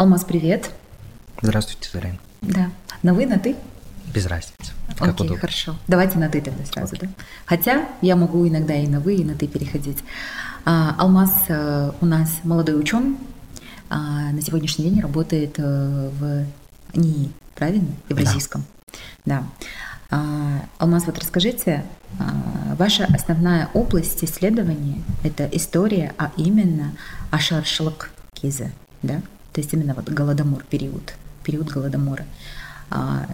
Алмаз, привет. Здравствуйте, Зарин. Да. На вы, на ты? Без разницы. Как Окей, удобно. хорошо. Давайте на ты тогда сразу, Окей. да? Хотя я могу иногда и на вы, и на ты переходить. А, Алмаз а, у нас молодой ученый, а, на сегодняшний день работает а, в НИИ, правильно? Евразийском. Да. да. А, Алмаз, вот расскажите, а, ваша основная область исследования – это история, а именно Ашаршлык Киза, да? То есть именно вот голодомор период, период голодомора. А,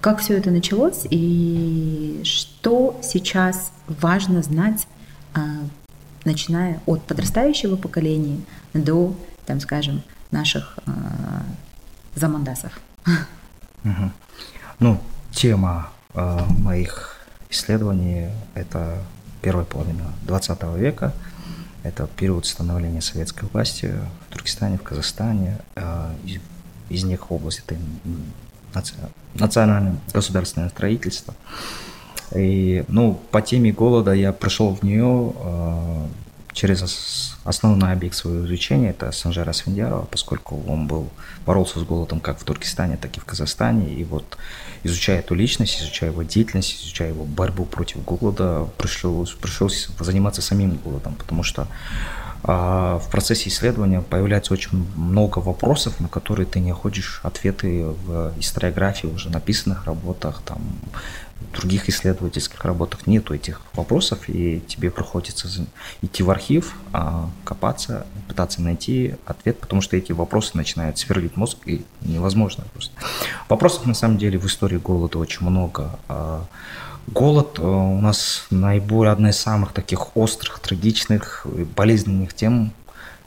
как все это началось и что сейчас важно знать, а, начиная от подрастающего поколения до, там, скажем, наших а, замандасов? Ну, тема э, моих исследований – это первая половина 20 века – это период становления советской власти Туркестане, в Казахстане. Э, из, них область это национальное государственное строительство. И, ну, по теме голода я пришел в нее э, через основной объект своего изучения, это Санжара Свиндярова, поскольку он был, боролся с голодом как в Туркестане, так и в Казахстане. И вот изучая эту личность, изучая его деятельность, изучая его борьбу против голода, пришлось, пришлось заниматься самим голодом, потому что в процессе исследования появляется очень много вопросов, на которые ты не находишь ответы в историографии, уже написанных работах, там, в других исследовательских работах нету этих вопросов, и тебе приходится идти в архив, а, копаться, пытаться найти ответ, потому что эти вопросы начинают сверлить мозг, и невозможно просто. Вопросов на самом деле в истории голода очень много. Голод э, у нас наиболее одна из самых таких острых, трагичных, болезненных тем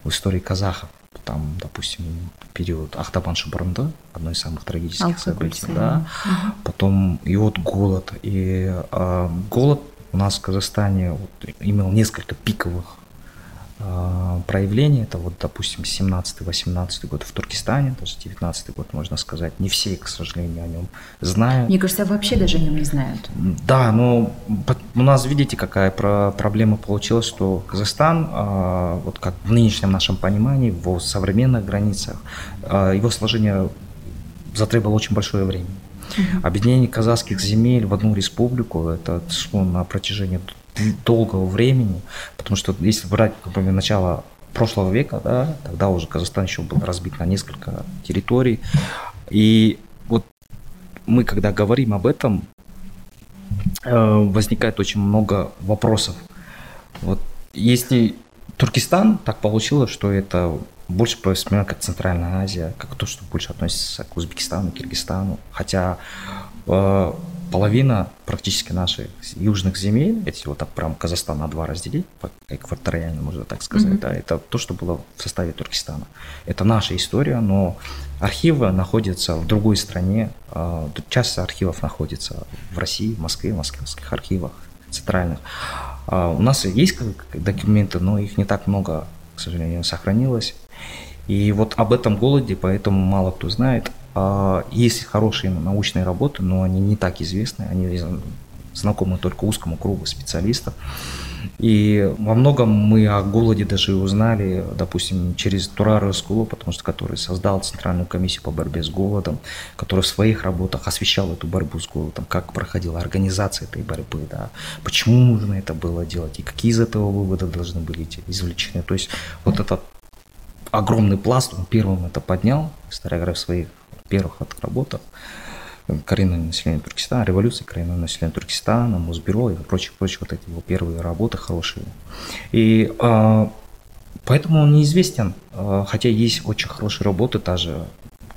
в истории казахов. Там, допустим, период Ахтабан Шабарында, одно из самых трагических событий, да. Угу. Потом и вот голод. И э, голод у нас в Казахстане вот, имел несколько пиковых а, проявления. Это вот, допустим, 17-18 год в Туркестане, даже 19 год, можно сказать. Не все, к сожалению, о нем знают. Мне кажется, вообще даже о нем не знают. Да, но у нас, видите, какая проблема получилась, что Казахстан, а, вот как в нынешнем нашем понимании, в современных границах, а, его сложение затребовало очень большое время. Объединение казахских земель в одну республику, это шло на протяжении долгого времени, потому что если брать, например, начало прошлого века, да, тогда уже Казахстан еще был разбит на несколько территорий. И вот мы, когда говорим об этом, э, возникает очень много вопросов. Вот если Туркестан так получилось, что это больше вспоминаю как Центральная Азия, как то, что больше относится к Узбекистану, Киргизстану. Хотя половина практически наших южных земель, если вот так прям Казахстан на два разделить, экваториально можно так сказать, mm-hmm. да, это то, что было в составе Туркестана. Это наша история, но архивы находятся в другой стране. А, часть архивов находится в России, в Москве, в московских архивах центральных. А, у нас есть документы, но их не так много, к сожалению, сохранилось. И вот об этом голоде, поэтому мало кто знает. А, есть хорошие научные работы, но они не так известны, они знакомы только узкому кругу специалистов. И во многом мы о голоде даже узнали, допустим, через Турара Рыскулу, потому что который создал Центральную комиссию по борьбе с голодом, который в своих работах освещал эту борьбу с голодом, как проходила организация этой борьбы, да, почему нужно это было делать и какие из этого выводы должны были извлечены. То есть вот этот огромный пласт, он первым это поднял, историограф своих первых работах коренное население Туркестана, революция коренного населения Туркестана, Мосбюро и прочие, прочие вот эти его первые работы хорошие. И а, поэтому он неизвестен, а, хотя есть очень хорошие работы, та же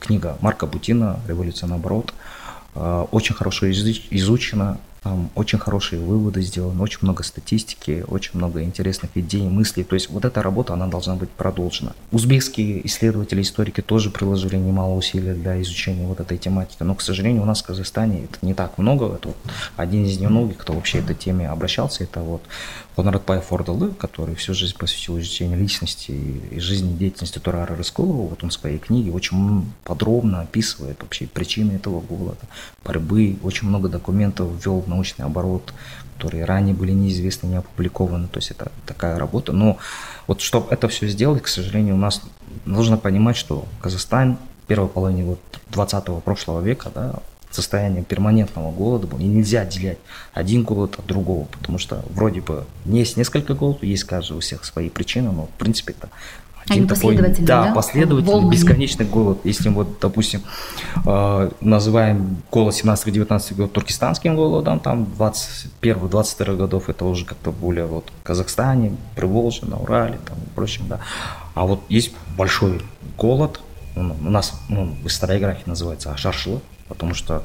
книга Марка Бутина «Революция наоборот», а, очень хорошо изучена, там очень хорошие выводы сделаны, очень много статистики, очень много интересных идей, мыслей. То есть вот эта работа, она должна быть продолжена. Узбекские исследователи, историки тоже приложили немало усилий для изучения вот этой тематики. Но, к сожалению, у нас в Казахстане это не так много. Это вот один из немногих, кто вообще этой теме обращался, это вот Конрадпай Фордалы, который всю жизнь посвятил изучению личности и жизнедеятельности Турара Рыскулова. Вот он в своей книге очень подробно описывает вообще причины этого голода, борьбы, очень много документов ввел в научный оборот, которые ранее были неизвестны, не опубликованы. То есть это такая работа. Но вот чтобы это все сделать, к сожалению, у нас нужно понимать, что Казахстан первой половине вот 20-го прошлого века, да, состояние перманентного голода был, и нельзя отделять один голод от другого, потому что вроде бы есть несколько голодов, есть каждый у всех свои причины, но в принципе это один Они такой, да, да, последовательный, Волнами. бесконечный голод. Если вот, допустим, э, называем голод 17-19 год туркестанским голодом, там 21-22 годов это уже как-то более вот в Казахстане, Приволжье, на Урале, там и прочем, да. А вот есть большой голод, у нас ну, в историографии называется Ашаршилы, потому что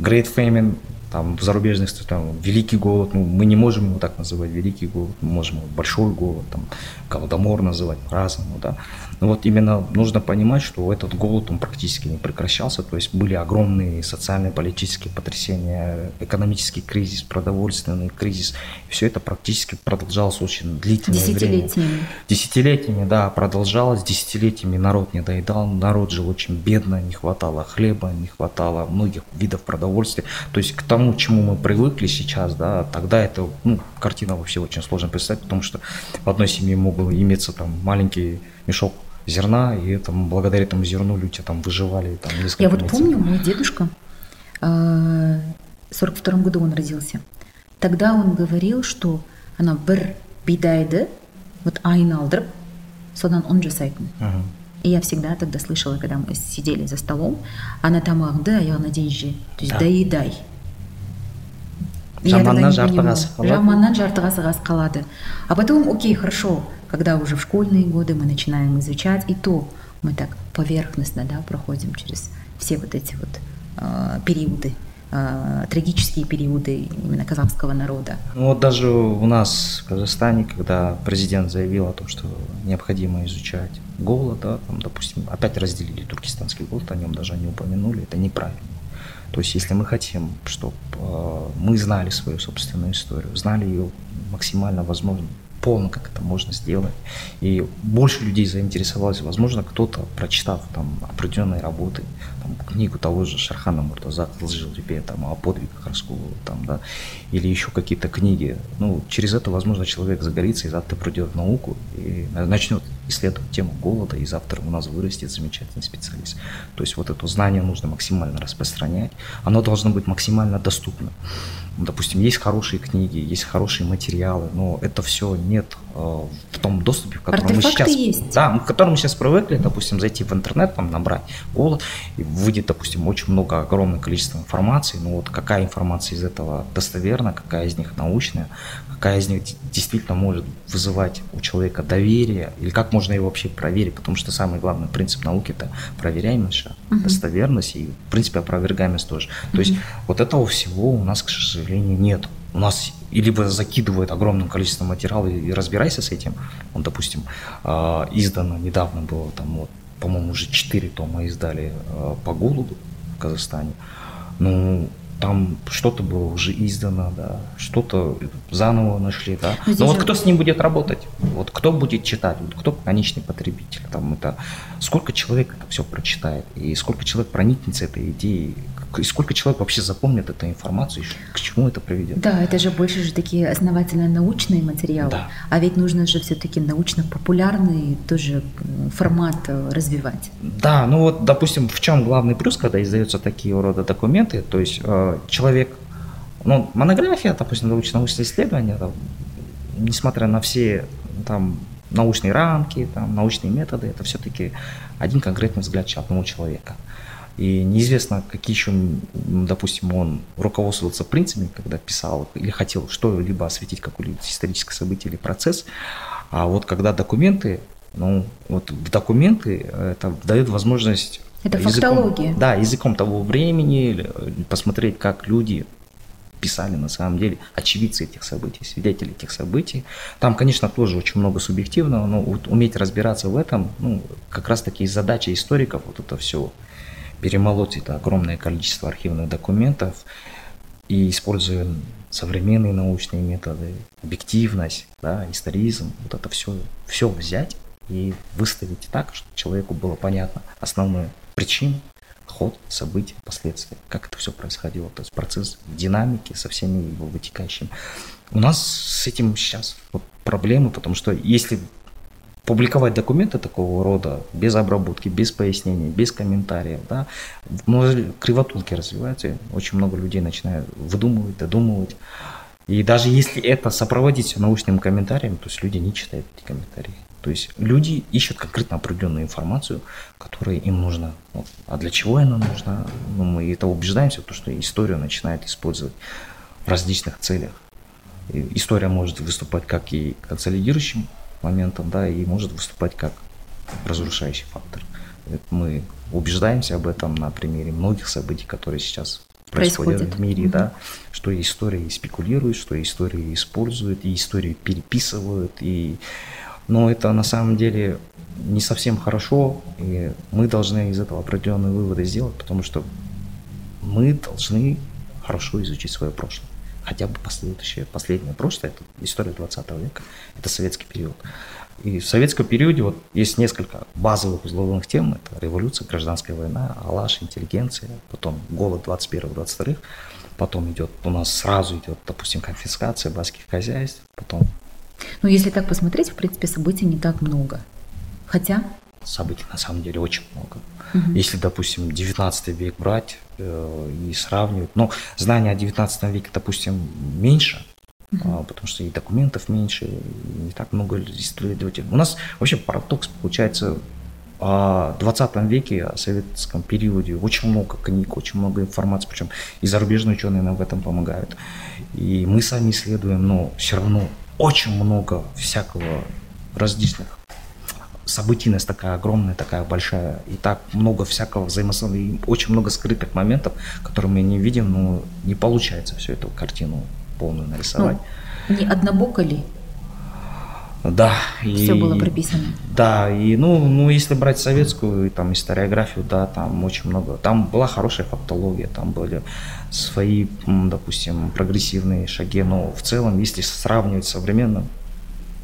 Great Famine там в зарубежных там великий голод, ну, мы не можем его так называть, великий голод, мы можем его большой голод, там, голодомор называть по-разному, да. Но вот именно нужно понимать, что этот голод, он практически не прекращался, то есть были огромные социальные, политические потрясения, экономический кризис, продовольственный кризис, все это практически продолжалось очень длительное Десятилетиями. время. Десятилетиями, да, продолжалось, десятилетиями народ не доедал, народ жил очень бедно, не хватало хлеба, не хватало многих видов продовольствия, то есть к тому тому, к чему мы привыкли сейчас, да, тогда это, ну, картина вообще очень сложно представить, потому что в одной семье мог иметься там маленький мешок зерна, и это, благодаря этому зерну люди там выживали. Там, Я вот месяцев. помню, мой дедушка, э, в 42 году он родился, тогда он говорил, что она бір бидайды вот айын алдырып содан он жасайтын и я всегда тогда слышала, когда мы сидели за столом, она тамағыңды аяғына дейін же, то есть да. доедай жаманнан жарты қасық қалады жаманнан жарты қасық қалады а потом окей хорошо когда уже в школьные годы мы начинаем изучать и то мы так поверхностно да проходим через все вот эти вот э, периоды э, трагические периоды именно казахского народа. Ну вот даже у нас в Казахстане, когда президент заявил о том, что необходимо изучать голод, да, там, допустим, опять разделили туркестанский голод, о нем даже не упомянули, это неправильно. То есть, если мы хотим, чтобы э, мы знали свою собственную историю, знали ее максимально возможно полно, как это можно сделать, и больше людей заинтересовалось, возможно, кто-то, прочитав там определенные работы, там, книгу того же Шархана Муртаза, Лжил там, о подвигах Раскулова, там, да, или еще какие-то книги, ну, через это, возможно, человек загорится и завтра придет в науку и начнет исследовать тему голода, и завтра у нас вырастет замечательный специалист. То есть вот это знание нужно максимально распространять, оно должно быть максимально доступно. Допустим, есть хорошие книги, есть хорошие материалы, но это все нет в том доступе, в котором мы сейчас, есть. да, к которому мы сейчас привыкли, допустим, зайти в интернет, там набрать голод, и выйдет, допустим, очень много, огромное количество информации, но вот какая информация из этого достоверна, какая из них научная, какая из них действительно может вызывать у человека доверие, или как можно его вообще проверить, потому что самый главный принцип науки это проверяемость, угу. достоверность и, в принципе, опровергаемость тоже. Угу. То есть вот этого всего у нас, к сожалению, нет. У нас либо закидывают огромным количеством материала и, и разбирайся с этим. Он, допустим, э, издано недавно было, там, вот, по-моему, уже 4 тома издали э, по голоду в Казахстане. Ну, там что-то было уже издано, да, что-то заново нашли, да. Но, Но вот кто с ним будет работать? Вот кто будет читать? Вот кто конечный потребитель? Там это сколько человек это все прочитает и сколько человек проникнется этой идеей, и сколько человек вообще запомнит эту информацию, к чему это приведет? Да, это же больше же такие основательно научные материалы, да. а ведь нужно же все-таки научно-популярный тоже формат э, развивать. Да, ну вот, допустим, в чем главный плюс, когда издаются такие рода документы, то есть э, человек, ну, монография, допустим, научное исследование, там, несмотря на все там научные рамки, там, научные методы, это все-таки один конкретный взгляд одного человека. И неизвестно, какие еще, допустим, он руководствовался принципами, когда писал или хотел что-либо осветить, какое-либо историческое событие или процесс. А вот когда документы, ну, вот в документы это дает возможность это языком, фактология. Да, языком того времени посмотреть, как люди писали на самом деле очевидцы этих событий, свидетели этих событий. Там, конечно, тоже очень много субъективного, но вот уметь разбираться в этом, ну, как раз таки задача историков вот это все перемолоть это огромное количество архивных документов и используя современные научные методы, объективность, да, историзм, вот это все, все взять и выставить так, чтобы человеку было понятно основную причину, ход событий, последствия, как это все происходило, то есть процесс динамики со всеми его вытекающими. У нас с этим сейчас вот проблемы, потому что если публиковать документы такого рода без обработки, без пояснений, без комментариев, да, ну, кривотулки развиваются, очень много людей начинают выдумывать, додумывать. И даже если это сопроводить научным комментарием, то есть люди не читают эти комментарии. То есть люди ищут конкретно определенную информацию, которая им нужна. Вот. А для чего она нужна? Ну, мы это убеждаемся, то, что историю начинает использовать в различных целях. И история может выступать как и консолидирующим моментом, да, и может выступать как разрушающий фактор. Мы убеждаемся об этом на примере многих событий, которые сейчас происходят, происходит в мире, угу. да, что история спекулирует, что история использует, и историю переписывают, и но это на самом деле не совсем хорошо, и мы должны из этого определенные выводы сделать, потому что мы должны хорошо изучить свое прошлое. Хотя бы последующее, последнее прошлое, это история 20 века, это советский период. И в советском периоде вот есть несколько базовых узловых тем. Это революция, гражданская война, Алаш, интеллигенция, потом голод 21-22, потом идет, у нас сразу идет, допустим, конфискация баских хозяйств, потом ну, если так посмотреть, в принципе, событий не так много. Хотя... Событий на самом деле очень много. Угу. Если, допустим, 19 век брать э, и сравнивать, ну, знания о 19 веке, допустим, меньше, угу. потому что и документов меньше, и не так много исследователей. У нас вообще парадокс получается о 20 веке, о советском периоде очень много книг, очень много информации, причем и зарубежные ученые нам в этом помогают. И мы сами исследуем, но все равно очень много всякого различных событийность такая огромная, такая большая, и так много всякого взаимосвязанного, и очень много скрытых моментов, которые мы не видим, но не получается всю эту картину полную нарисовать. Ну, не однобоко ли? Да. Все и, было прописано. Да, и ну, ну, если брать советскую там историографию, да, там очень много. Там была хорошая фактология, там были свои, допустим, прогрессивные шаги, но в целом, если сравнивать с современным,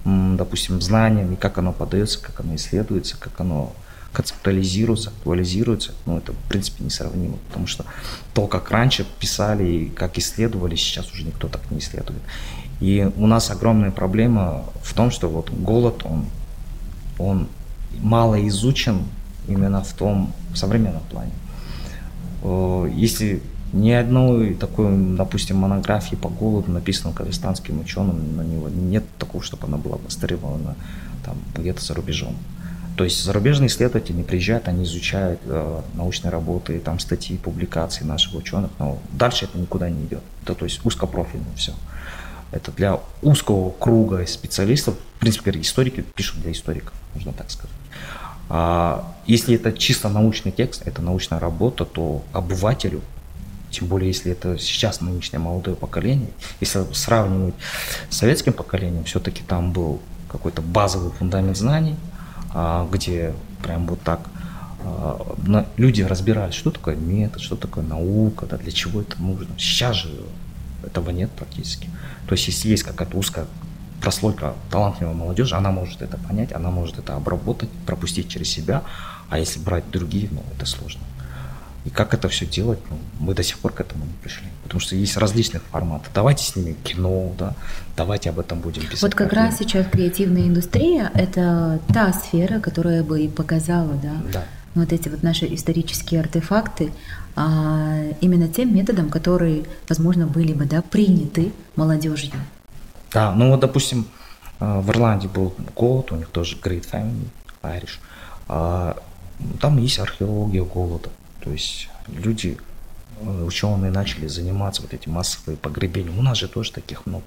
допустим, знанием и как оно подается, как оно исследуется, как оно концептуализируется, актуализируется, ну, это, в принципе, несравнимо, потому что то, как раньше писали и как исследовали, сейчас уже никто так не исследует. И у нас огромная проблема в том, что вот голод, он, он мало изучен именно в том в современном плане. Если ни одной такой, допустим, монографии по голоду, написанной казахстанским ученым, на него нет такого, чтобы она была востребована там где-то за рубежом. То есть зарубежные исследователи не приезжают, они изучают э, научные работы, там статьи, публикации наших ученых, но дальше это никуда не идет. Это то есть узкопрофильно все. Это для узкого круга специалистов, в принципе, историки пишут для историков, можно так сказать. А если это чисто научный текст, это научная работа, то обывателю, тем более если это сейчас нынешнее молодое поколение, если сравнивать с советским поколением, все-таки там был какой-то базовый фундамент знаний, а, где прям вот так а, люди разбирались, что такое метод, что такое наука, да, для чего это нужно. Сейчас же этого нет практически. То есть если есть какая-то узкая прослойка талантливой молодежи, она может это понять, она может это обработать, пропустить через себя, а если брать другие, ну, это сложно. И как это все делать, ну, мы до сих пор к этому не пришли. Потому что есть различных форматов. Давайте снимем кино, да, давайте об этом будем писать. Вот как раз сейчас креативная индустрия – это та сфера, которая бы и показала, да, да. вот эти вот наши исторические артефакты, а именно тем методом, которые, возможно, были бы да, приняты молодежью. Да, ну вот, допустим, э, в Ирландии был голод, у них тоже Great Family, Irish. А, там есть археология голода. То есть люди, э, ученые начали заниматься вот этим массовые погребения. У нас же тоже таких много.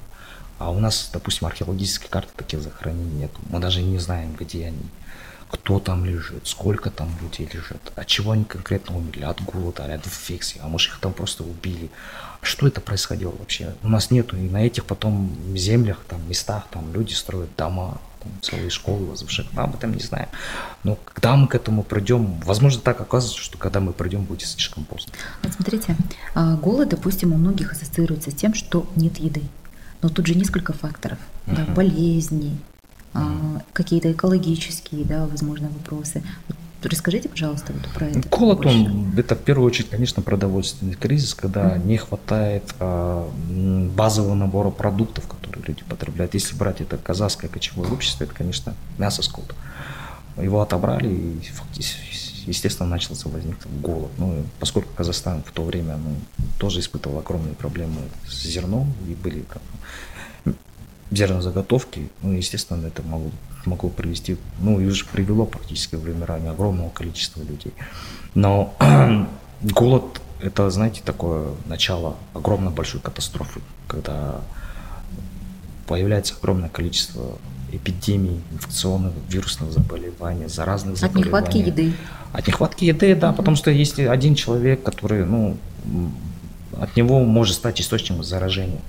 А у нас, допустим, археологические карты таких захоронений нет. Мы даже не знаем, где они, кто там лежит, сколько там людей лежит, от чего они конкретно умерли, от голода, от инфекции, а может их там просто убили. Что это происходило вообще? У нас нету, и на этих потом землях, там, местах, там люди строят дома, там, целые школы возвышают. Мы об этом не знаем. Но когда мы к этому придем, возможно, так оказывается, что когда мы придем, будет слишком поздно. Вот смотрите, а, голод, допустим, у многих ассоциируется с тем, что нет еды. Но тут же несколько факторов. Uh-huh. Да, болезни, uh-huh. какие-то экологические, да, возможно, вопросы. Расскажите, пожалуйста, вот про это. Голод, он, это в первую очередь, конечно, продовольственный кризис, когда mm-hmm. не хватает а, базового набора продуктов, люди потребляют. Если брать это казахское кочевое общество, это, конечно, мясо скот. Его отобрали, и естественно, начался возникнуть голод. Ну, поскольку Казахстан в то время ну, тоже испытывал огромные проблемы с зерном, и были там, зернозаготовки, ну, естественно, это могло могло привести, ну и уже привело практически к вымиранию огромного количества людей. Но голод – это, знаете, такое начало огромной большой катастрофы, когда появляется огромное количество эпидемий, инфекционных, вирусных заболеваний, заразных заболеваний. От нехватки еды. От нехватки еды, да, mm-hmm. потому что если один человек, который, ну, от него может стать источником заражения.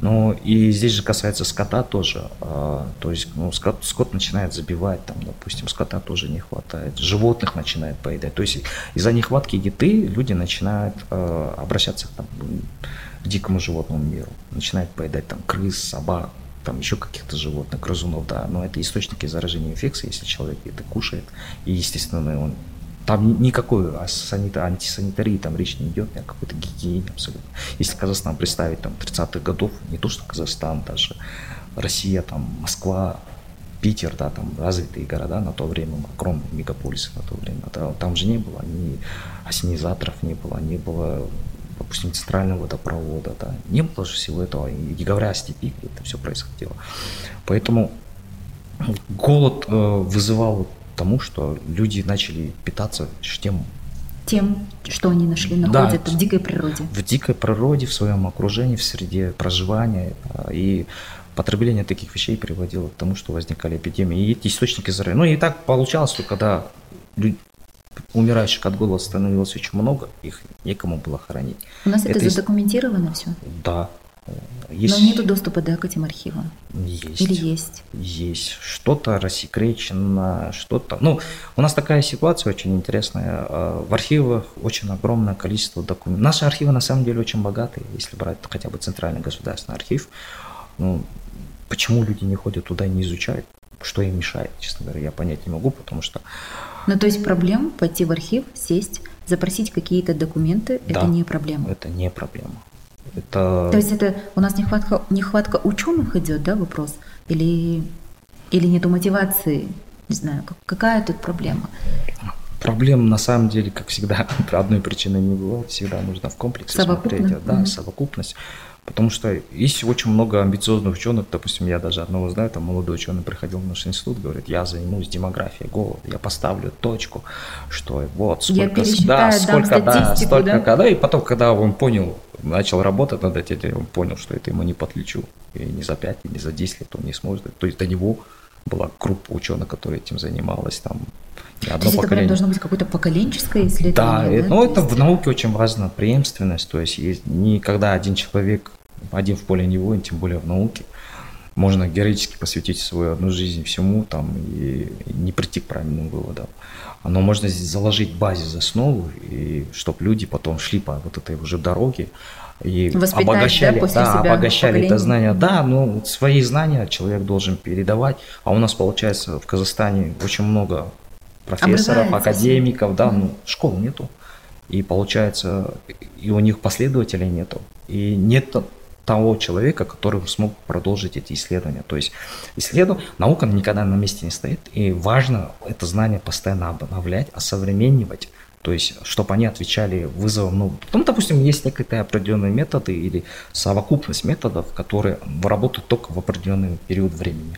Ну и здесь же касается скота тоже. А, то есть ну, скот, скот начинает забивать, там, допустим, скота тоже не хватает, животных начинает поедать. То есть из-за нехватки еды люди начинают а, обращаться там, дикому животному миру. Начинают поедать там крыс, собак, там еще каких-то животных, грызунов, да, но это источники заражения инфекции, если человек это кушает, и, естественно, он там никакой антисанитарии там речь не идет, ни о какой-то гигиене абсолютно. Если Казахстан представить там 30-х годов, не то что Казахстан, даже Россия, там Москва, Питер, да, там развитые города на то время, огромные мегаполисы на то время, да, там же не было ни осенизаторов, не было, не было, допустим, центрального водопровода, да, не было же всего этого, и не говоря о степи, где это все происходило. Поэтому голод э, вызывал тому, что люди начали питаться тем, тем, что они нашли, находят да, в дикой природе. В дикой природе, в своем окружении, в среде проживания. И потребление таких вещей приводило к тому, что возникали эпидемии. И эти источники заражения. Ну и так получалось, что когда люди, умирающих от голода становилось очень много, их некому было хоронить. У нас это, это задокументировано все? Да, есть... Но нет доступа да, к этим архивам? Есть. Или есть? Есть. Что-то рассекречено, что-то... Ну, у нас такая ситуация очень интересная. А, в архивах очень огромное количество документов. Наши архивы на самом деле очень богатые, если брать хотя бы Центральный государственный архив. Ну, почему люди не ходят туда и не изучают? Что им мешает, честно говоря, я понять не могу, потому что... Ну, то есть проблем пойти в архив, сесть, запросить какие-то документы, да, это не проблема? это не проблема. Это... То есть это у нас нехватка, нехватка ученых идет, да, вопрос? Или, или нету мотивации? Не знаю, какая тут проблема? Проблем на самом деле, как всегда, одной причины не бывает. Всегда нужно в комплексе смотреть. Да, mm-hmm. совокупность. Потому что есть очень много амбициозных ученых, допустим, я даже одного знаю, там молодой ученый приходил в наш институт, говорит, я займусь демографией голода, я поставлю точку, что вот сколько, я да, сколько, да, столько, да? когда, и потом, когда он понял, начал работать над этим, он понял, что это ему не подлечу, и не за 5, и не за 10 лет он не сможет, то есть до него была группа ученых, которая этим занималась, там не одно то есть поколение. это должно быть какое-то поколенческое исследование? Да, да? ну это есть... в науке очень важна преемственность, то есть, есть никогда один человек один в поле не воин, тем более в науке. Можно героически посвятить свою одну жизнь всему там и не прийти к правильным выводам. Но можно заложить базис, основу, и чтобы люди потом шли по вот этой уже дороге, и Воспитать, обогащали, да, да, обогащали это знание. Да, ну свои знания человек должен передавать. А у нас получается в Казахстане очень много профессоров, академиков, да, ну школ нету. И получается, и у них последователей нету. И нет того человека, который смог продолжить эти исследования. То есть исследование, наука никогда на месте не стоит, и важно это знание постоянно обновлять, осовременивать, то есть, чтобы они отвечали вызовам. Ну, потом, допустим, есть некие определенные методы или совокупность методов, которые работают только в определенный период времени.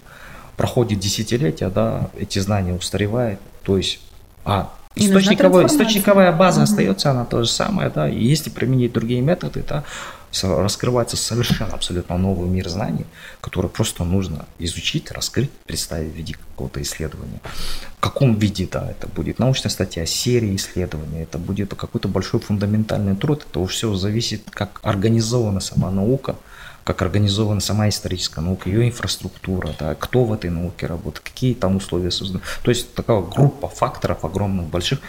Проходит десятилетия, да, эти знания устаревают, то есть, а источниковая, источниковая база угу. остается, она то же самое, да, и если применить другие методы, да, раскрывается совершенно абсолютно новый мир знаний, который просто нужно изучить, раскрыть, представить в виде какого-то исследования. В каком виде, да, это будет научная статья, серия исследований, это будет какой-то большой фундаментальный труд, это все зависит, как организована сама наука, как организована сама историческая наука, ее инфраструктура, да, кто в этой науке работает, какие там условия созданы. То есть такая группа факторов огромных, больших.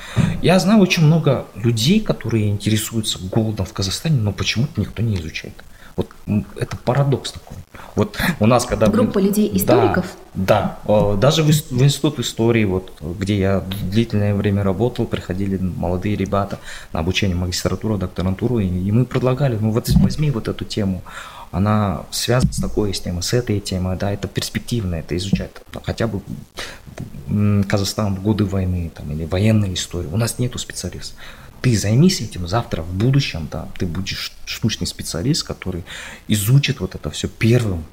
Я знаю очень много людей, которые интересуются голодом в Казахстане, но почему-то никто не изучает. Вот это парадокс такой. Вот у нас когда... Группа людей историков? Да, да. Даже в, в институт истории, вот, где я длительное время работал, приходили молодые ребята на обучение магистратуру, докторантуру, и, и мы предлагали, ну вот возьми вот эту тему, она связана с такой темой, с этой темой, да, это перспективно, это изучать, хотя бы Казахстан в годы войны там, или военной истории. У нас нету специалистов. Ты займись этим завтра, в будущем, да, ты будешь штучный специалист, который изучит вот это все первым,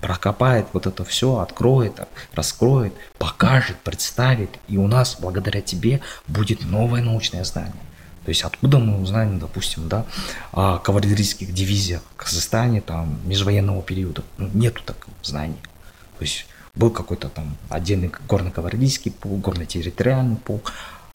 прокопает вот это все, откроет, раскроет, покажет, представит, и у нас благодаря тебе будет новое научное знание. То есть откуда мы узнаем, допустим, да, о кавалерийских дивизиях в Казахстане там межвоенного периода? Ну, нету такого знания. То есть был какой-то там отдельный горно-кавалерийский полк, горно-территориальный полк.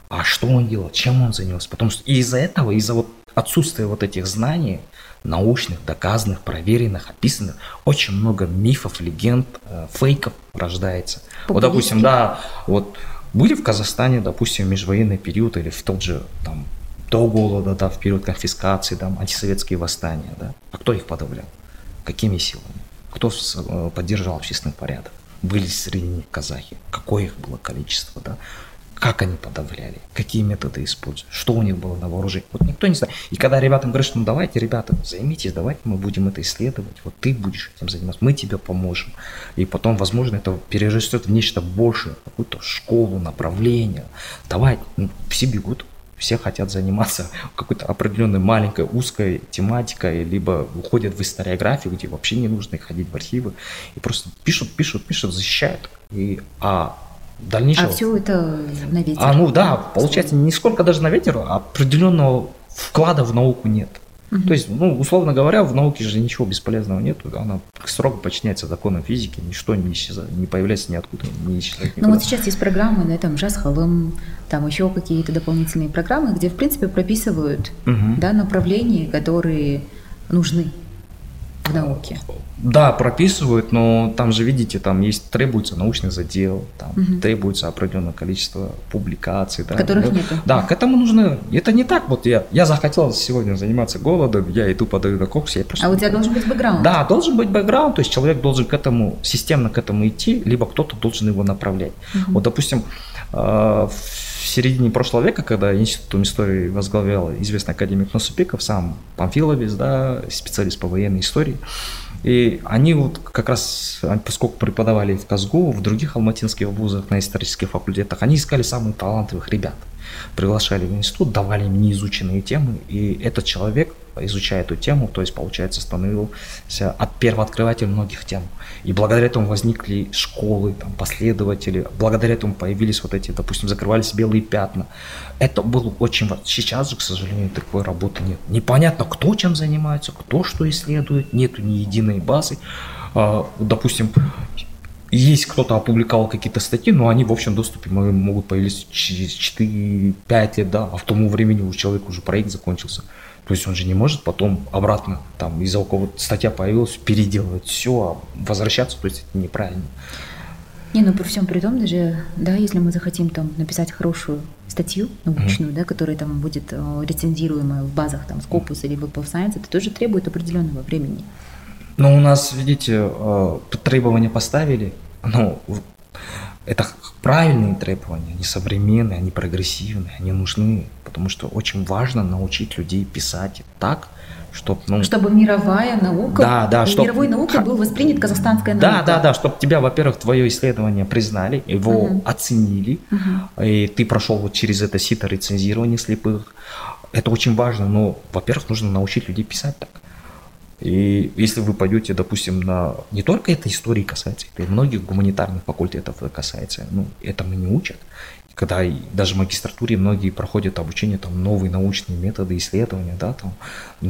А что он делал, чем он занялся? Потому что из-за этого, из-за вот отсутствия вот этих знаний, научных, доказанных, проверенных, описанных, очень много мифов, легенд, э, фейков рождается. Вот, допустим, да, вот были в Казахстане, допустим, межвоенный период или в тот же там до голода, да, в период конфискации, да, антисоветские восстания, да. А кто их подавлял? Какими силами? Кто э, поддерживал общественный порядок? Были среди них казахи? Какое их было количество, да? Как они подавляли? Какие методы используют? Что у них было на вооружении? Вот никто не знает. И когда ребятам говорят, что ну давайте, ребята, займитесь, давайте мы будем это исследовать. Вот ты будешь этим заниматься, мы тебе поможем. И потом, возможно, это перерастет в нечто большее, какую-то школу, направление. Давай, ну, все бегут все хотят заниматься какой-то определенной маленькой узкой тематикой, либо уходят в историографию, где вообще не нужно ходить в архивы, и просто пишут, пишут, пишут, защищают. И, а дальнейшего... А все это на ветер. А, ну да, получается, не сколько даже на ветер, а определенного вклада в науку нет. Угу. То есть, ну, условно говоря, в науке же ничего бесполезного нет, она строго подчиняется законам физики, ничто не исчезает, не появляется ниоткуда, не исчезает никуда. Ну вот сейчас есть программы, да, там Жас Халым, там еще какие-то дополнительные программы, где, в принципе, прописывают угу. да, направления, которые нужны в науке. Да, прописывают, но там же, видите, там есть, требуется научный задел, там угу. требуется определенное количество публикаций. Да, Которых да, нету. Да, к этому нужно, это не так, вот я, я захотел сегодня заниматься голодом, я иду подаю на кокс, я просто... А у тебя должен быть бэкграунд. Да, должен быть бэкграунд, то есть человек должен к этому, системно к этому идти, либо кто-то должен его направлять. Угу. Вот, допустим, э, в середине прошлого века, когда Институтом истории возглавлял известный академик Насупиков, сам Памфиловец, да, специалист по военной истории, и они вот как раз, поскольку преподавали в Казгу, в других алматинских вузах, на исторических факультетах, они искали самых талантливых ребят. Приглашали в институт, давали им неизученные темы, и этот человек изучая эту тему, то есть, получается, становился от первооткрывателем многих тем. И благодаря этому возникли школы, там, последователи, благодаря этому появились вот эти, допустим, закрывались белые пятна. Это было очень. Сейчас же, к сожалению, такой работы нет. Непонятно, кто чем занимается, кто что исследует, нету ни единой базы. А, допустим, есть кто-то опубликовал какие-то статьи, но они в общем доступе могут появиться через 4-5 лет, да, а в тому времени у человека уже проект закончился. То есть он же не может потом обратно, там, из-за у кого статья появилась, переделывать все, а возвращаться, то есть это неправильно. Не, ну при всем при том даже, да, если мы захотим там написать хорошую статью научную, mm-hmm. да, которая там будет э, рецензируемая в базах там Scopus mm-hmm. или Web of Science, это тоже требует определенного времени. Ну, у нас, видите, э, требования поставили, ну, это правильные требования, они современные, они прогрессивные, они нужны, потому что очень важно научить людей писать так, чтобы, ну, чтобы мировая наука, да, да, чтоб, мировой наукой был воспринят казахстанская наука. Да, да, да, чтобы тебя, во-первых, твое исследование признали, его угу. оценили, угу. и ты прошел вот через это сито рецензирования слепых. Это очень важно, но, во-первых, нужно научить людей писать так. И если вы пойдете, допустим, на... Не только этой истории касается, это и многих гуманитарных факультетов касается. Ну, этому не учат когда даже в магистратуре многие проходят обучение, там, новые научные методы исследования, да, там,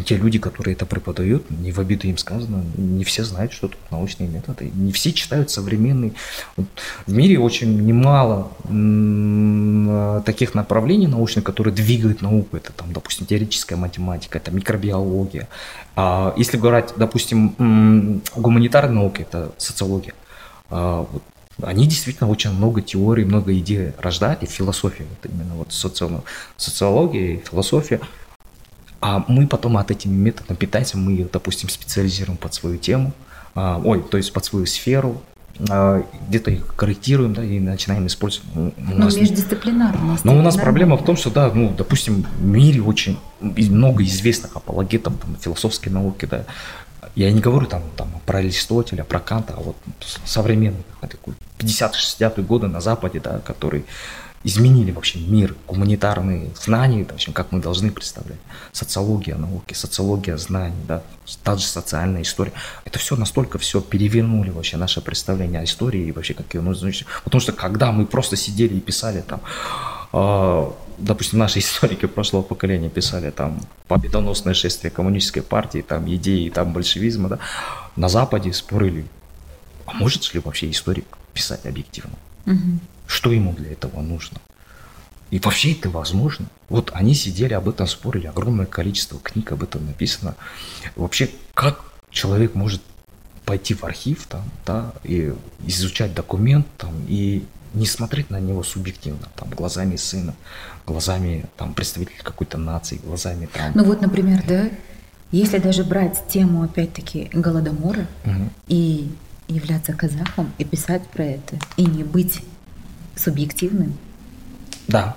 те люди, которые это преподают, не в обиду им сказано, не все знают, что тут научные методы, не все читают современные. Вот в мире очень немало таких направлений научных, которые двигают науку, это, там, допустим, теоретическая математика, это микробиология. А если говорить, допустим, гуманитарная наука, это социология. А, вот они действительно очень много теорий, много идей рождают, и философия, вот именно вот социология и философия. А мы потом от этими методами питаемся, мы их, допустим, специализируем под свою тему, а, ой, то есть под свою сферу, а, где-то их корректируем, да, и начинаем использовать. Ну, междисциплинарно. Но у нас проблема в том, что, да, ну, допустим, в мире очень много известных апологетов там, философской науки, да, я не говорю там, там про Аристотеля, про Канта, а вот современный, 50-60-е годы на Западе, да, который изменили вообще мир, гуманитарные знания, в общем, как мы должны представлять. Социология науки, социология знаний, да, та же социальная история. Это все настолько все перевернули вообще наше представление о истории и вообще как ее нужно изучить. Потому что когда мы просто сидели и писали там, э, допустим, наши историки прошлого поколения писали там победоносное шествие коммунистической партии, там идеи там большевизма, да, на Западе спорили, а может ли вообще историк писать объективно? Угу. Что ему для этого нужно? И вообще это возможно. Вот они сидели об этом спорили, огромное количество книг об этом написано. Вообще, как человек может пойти в архив там, да, и изучать документ там, и не смотреть на него субъективно, там, глазами сына, глазами там, представителя какой-то нации, глазами там... Ну вот, например, да, если даже брать тему, опять-таки, Голодомора угу. и являться казахом и писать про это, и не быть субъективным. Да.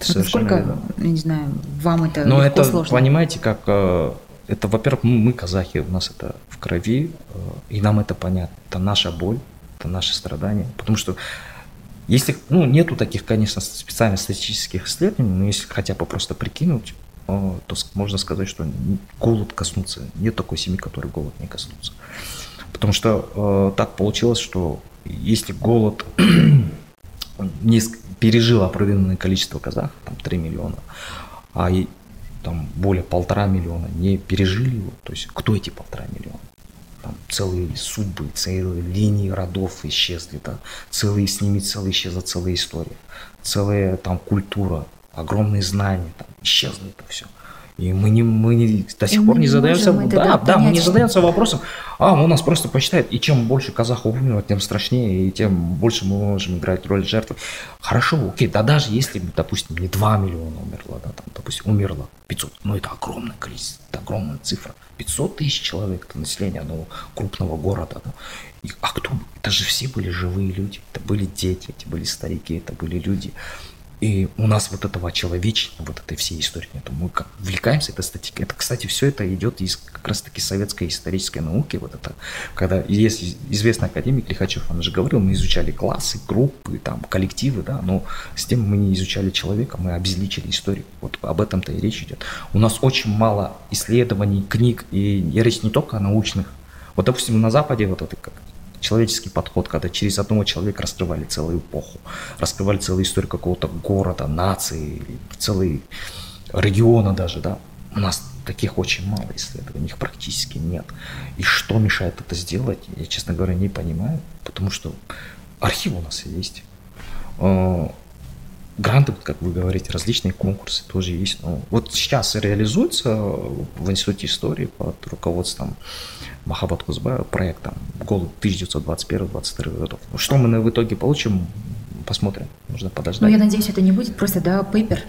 Это Насколько, верно. я не знаю, вам это Но это, сложно? понимаете, как э, это, во-первых, мы казахи, у нас это в крови, э, и нам это понятно. Это наша боль, это наши страдания. Потому что если, ну, нету таких, конечно, специальных статистических исследований, но если хотя бы просто прикинуть, э, то можно сказать, что голод коснуться. Нет такой семьи, которой голод не коснутся. Потому что э, так получилось, что если голод не пережил определенное количество казахов, там 3 миллиона, а и, там более полтора миллиона не пережили его, то есть кто эти полтора миллиона? Там целые судьбы, целые линии родов исчезли, да, целые с ними целые исчезла целая история, целая там культура, огромные знания, там исчезло это все. И мы, не, мы не, до сих и пор не, не задаемся, да, да, да, мы не задаемся вопросом, а, у нас просто посчитает, и чем больше казахов умерло, тем страшнее, и тем больше мы можем играть роль жертвы. Хорошо, окей, да даже если, допустим, не 2 миллиона умерло, да, там, допустим, умерло 500, ну это огромное количество, это огромная цифра. 500 тысяч человек, это население одного крупного города. Да. И, а кто? Это же все были живые люди, это были дети, это были старики, это были люди. И у нас вот этого человечения, вот этой всей истории нету. Мы как увлекаемся этой статикой. Это, кстати, все это идет из как раз-таки советской исторической науки. Вот это, когда есть известный академик Лихачев, он же говорил, мы изучали классы, группы, там, коллективы, да, но с тем мы не изучали человека, мы обезличили историю. Вот об этом-то и речь идет. У нас очень мало исследований, книг, и речь не только о научных. Вот, допустим, на Западе вот это как человеческий подход, когда через одного человека раскрывали целую эпоху, раскрывали целую историю какого-то города, нации, целый региона даже, да. У нас таких очень мало исследований, их практически нет. И что мешает это сделать, я, честно говоря, не понимаю, потому что архив у нас есть. Э, гранты, как вы говорите, различные конкурсы тоже есть. Но вот сейчас реализуется в Институте истории под руководством Махабат проект там, год 1921-22 годов. Что мы в итоге получим, посмотрим. Нужно подождать. Ну, я надеюсь, это не будет просто, да, пейпер,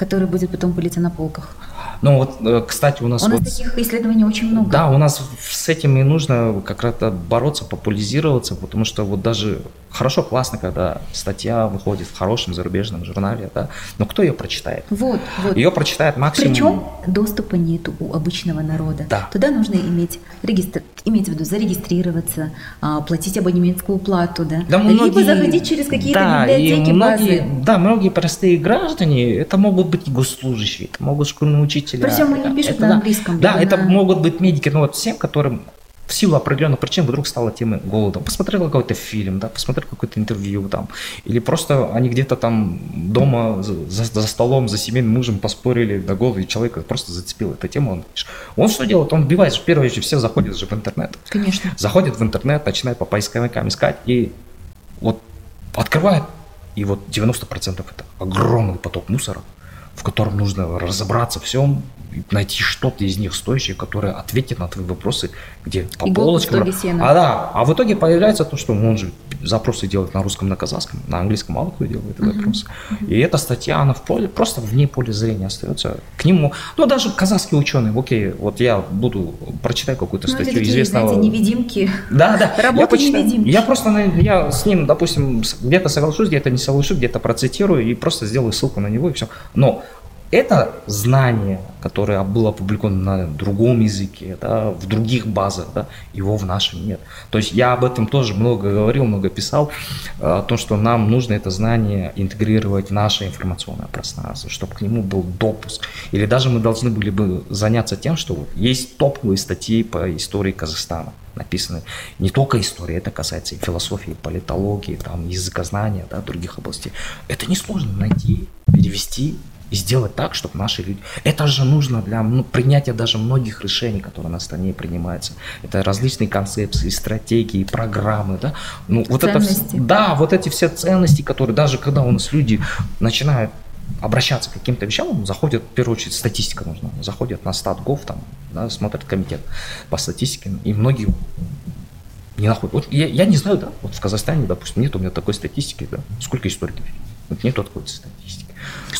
который будет потом пылиться на полках. Ну вот, э, кстати, у нас... У нас вот, таких исследований очень много. Да, у нас с этим и нужно как раз бороться, популяризироваться, потому что вот даже хорошо, классно, когда статья выходит в хорошем зарубежном журнале, да, но кто ее прочитает? Вот, вот. Ее прочитает максимум... Причем доступа нет у обычного народа. Да. Туда нужно иметь, регистр... иметь в виду зарегистрироваться, а, платить абонементскую плату, да, да многие... либо заходить через какие-то да, библиотеки, и многие, базы. Да, многие простые граждане, это могут быть госслужащие, это могут школьные учителя. Причем они пишут это, на да, английском. Да, это на... могут быть медики, но вот всем, которым в силу определенных причин вдруг стала тема голода. Посмотрел какой-то фильм, да, посмотрел какое-то интервью там, или просто они где-то там дома за, за столом, за семейным мужем поспорили до голода, и человека просто зацепил эта тема. Он, он что делает? Он вбивает, в первую очередь все заходят же в интернет. Конечно. Заходят в интернет, начинают по поисковикам искать, и вот открывают, и вот 90% это огромный поток мусора, в котором нужно разобраться всем, найти что-то из них стоящее, которое ответит на твои вопросы, где по Иголку полочкам. А да, а в итоге появляется то, что он же запросы делает на русском, на казахском, на английском мало кто делает эти запросы. И эта статья, она в поле, просто вне поля зрения остается. К нему, ну даже казахские ученые, окей, вот я буду прочитать какую-то Ну, статью известного. знаете, невидимки. Да, да. Работа я невидимки. Я просто, я с ним, допустим, где-то соглашусь, где-то не соглашусь, где-то процитирую и просто сделаю ссылку на него и все. Но это знание, которое было опубликовано на другом языке, да, в других базах, да, его в нашем нет. То есть я об этом тоже много говорил, много писал, э, о том, что нам нужно это знание интегрировать в наше информационное пространство, чтобы к нему был допуск. Или даже мы должны были бы заняться тем, что есть топовые статьи по истории Казахстана написаны не только история, это касается и философии, и политологии, там, языкознания, да, других областей. Это несложно найти, перевести и сделать так, чтобы наши люди... Это же нужно для ну, принятия даже многих решений, которые на стране принимаются. Это различные концепции, стратегии, программы, да. Ну, вот это, Ценности. да, вот эти все ценности, которые даже когда у нас люди начинают обращаться к каким-то вещам, заходят, в первую очередь, статистика нужна. Заходят на статгов, там, да, смотрят комитет по статистике, и многие не находят. Вот я, я не знаю, да, вот в Казахстане, допустим, нет у меня такой статистики, да, сколько историков? Вот нет такой статистики.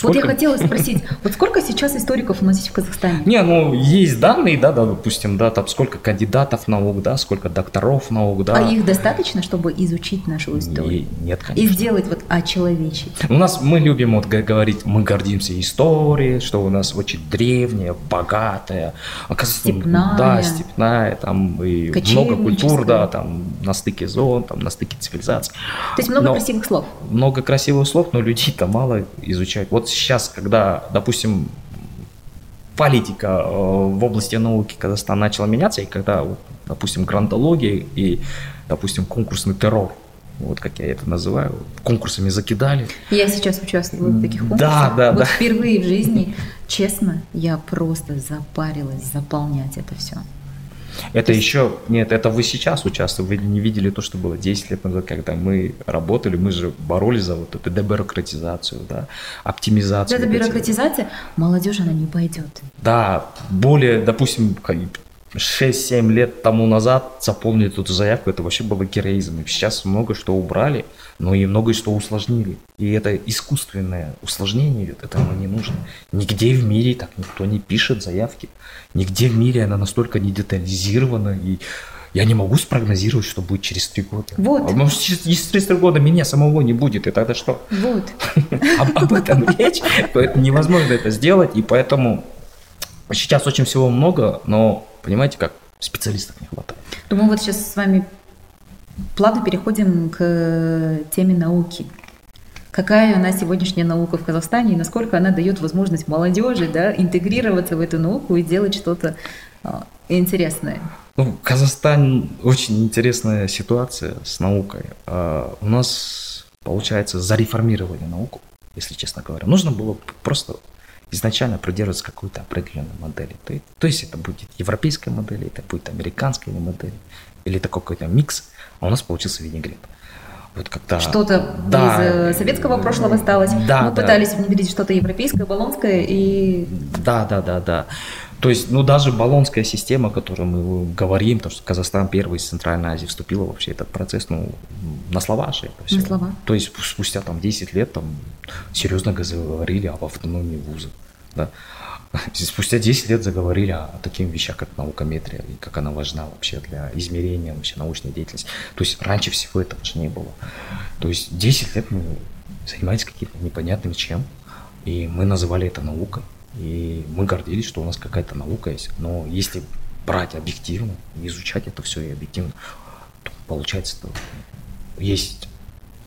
Вот я Сколько- хотела спросить, вот сколько сейчас историков у нас есть в Казахстане? Не, ну есть данные, да, да, допустим, да, там сколько кандидатов наук, да, сколько докторов наук, да. А их достаточно, чтобы изучить нашу историю? И- нет, И конечно. сделать вот очеловечить. У нас мы любим вот говорить, мы гордимся историей, что у нас очень древняя, богатая, оказывается, Степная. да, степная, там и много культур, да, там на стыке зон, там на стыке цивилизаций. То есть много Но- красивых слов. много красивых слов, но людей-то мало изучают. Вот сейчас, когда, допустим, политика э, в области науки Казахстана начала меняться, и когда, вот, допустим, грантология и, допустим, конкурсный террор, вот как я это называю, конкурсами закидали. Я сейчас участвую в таких Да, конкурсах. да, вот да. впервые в жизни, честно, я просто запарилась заполнять это все. Это еще, нет, это вы сейчас участвуете, вы не видели то, что было 10 лет назад, когда мы работали, мы же боролись за вот эту дебюрократизацию, да, оптимизацию. Эта вот этих- бюрократизация, молодежь, она не пойдет. Да, более, допустим, 6-7 лет тому назад заполнить эту заявку, это вообще было героизм. И сейчас много что убрали, но и много что усложнили. И это искусственное усложнение, это оно не нужно. Нигде в мире так никто не пишет заявки. Нигде в мире она настолько не детализирована и я не могу спрогнозировать, что будет через три года. Вот. А может, через, через три года меня самого не будет, и тогда что? Вот. об, об этом речь, поэтому невозможно это сделать, и поэтому сейчас очень всего много, но понимаете, как специалистов не хватает. Думаю, вот сейчас с вами плавно переходим к теме науки. Какая она сегодняшняя наука в Казахстане и насколько она дает возможность молодежи да, интегрироваться в эту науку и делать что-то а, интересное. Ну, Казахстан очень интересная ситуация с наукой. А, у нас, получается, зареформировали науку, если честно говоря. Нужно было просто изначально придерживаться какой-то определенной модели. То, то есть это будет европейская модель, это будет американская модель, или это какой-то микс, а у нас получился винегрет. Вот когда... Что-то Да. из э, советского прошлого осталось. Да, Мы да. пытались внедрить что-то европейское, болонское, и Да, да, да, да. То есть, ну, даже баллонская система, о которой мы говорим, то, что Казахстан первый из Центральной Азии вступила вообще этот процесс, ну, на слова же это всё. слова. То есть, спустя там 10 лет там серьезно заговорили об автономии вуза, да. Спустя 10 лет заговорили о таких вещах, как наукометрия, и как она важна вообще для измерения вообще научной деятельности. То есть раньше всего этого же не было. То есть 10 лет мы занимались каким-то непонятным чем, и мы называли это наукой. И мы гордились, что у нас какая-то наука есть. Но если брать объективно, изучать это все и объективно, то получается, что есть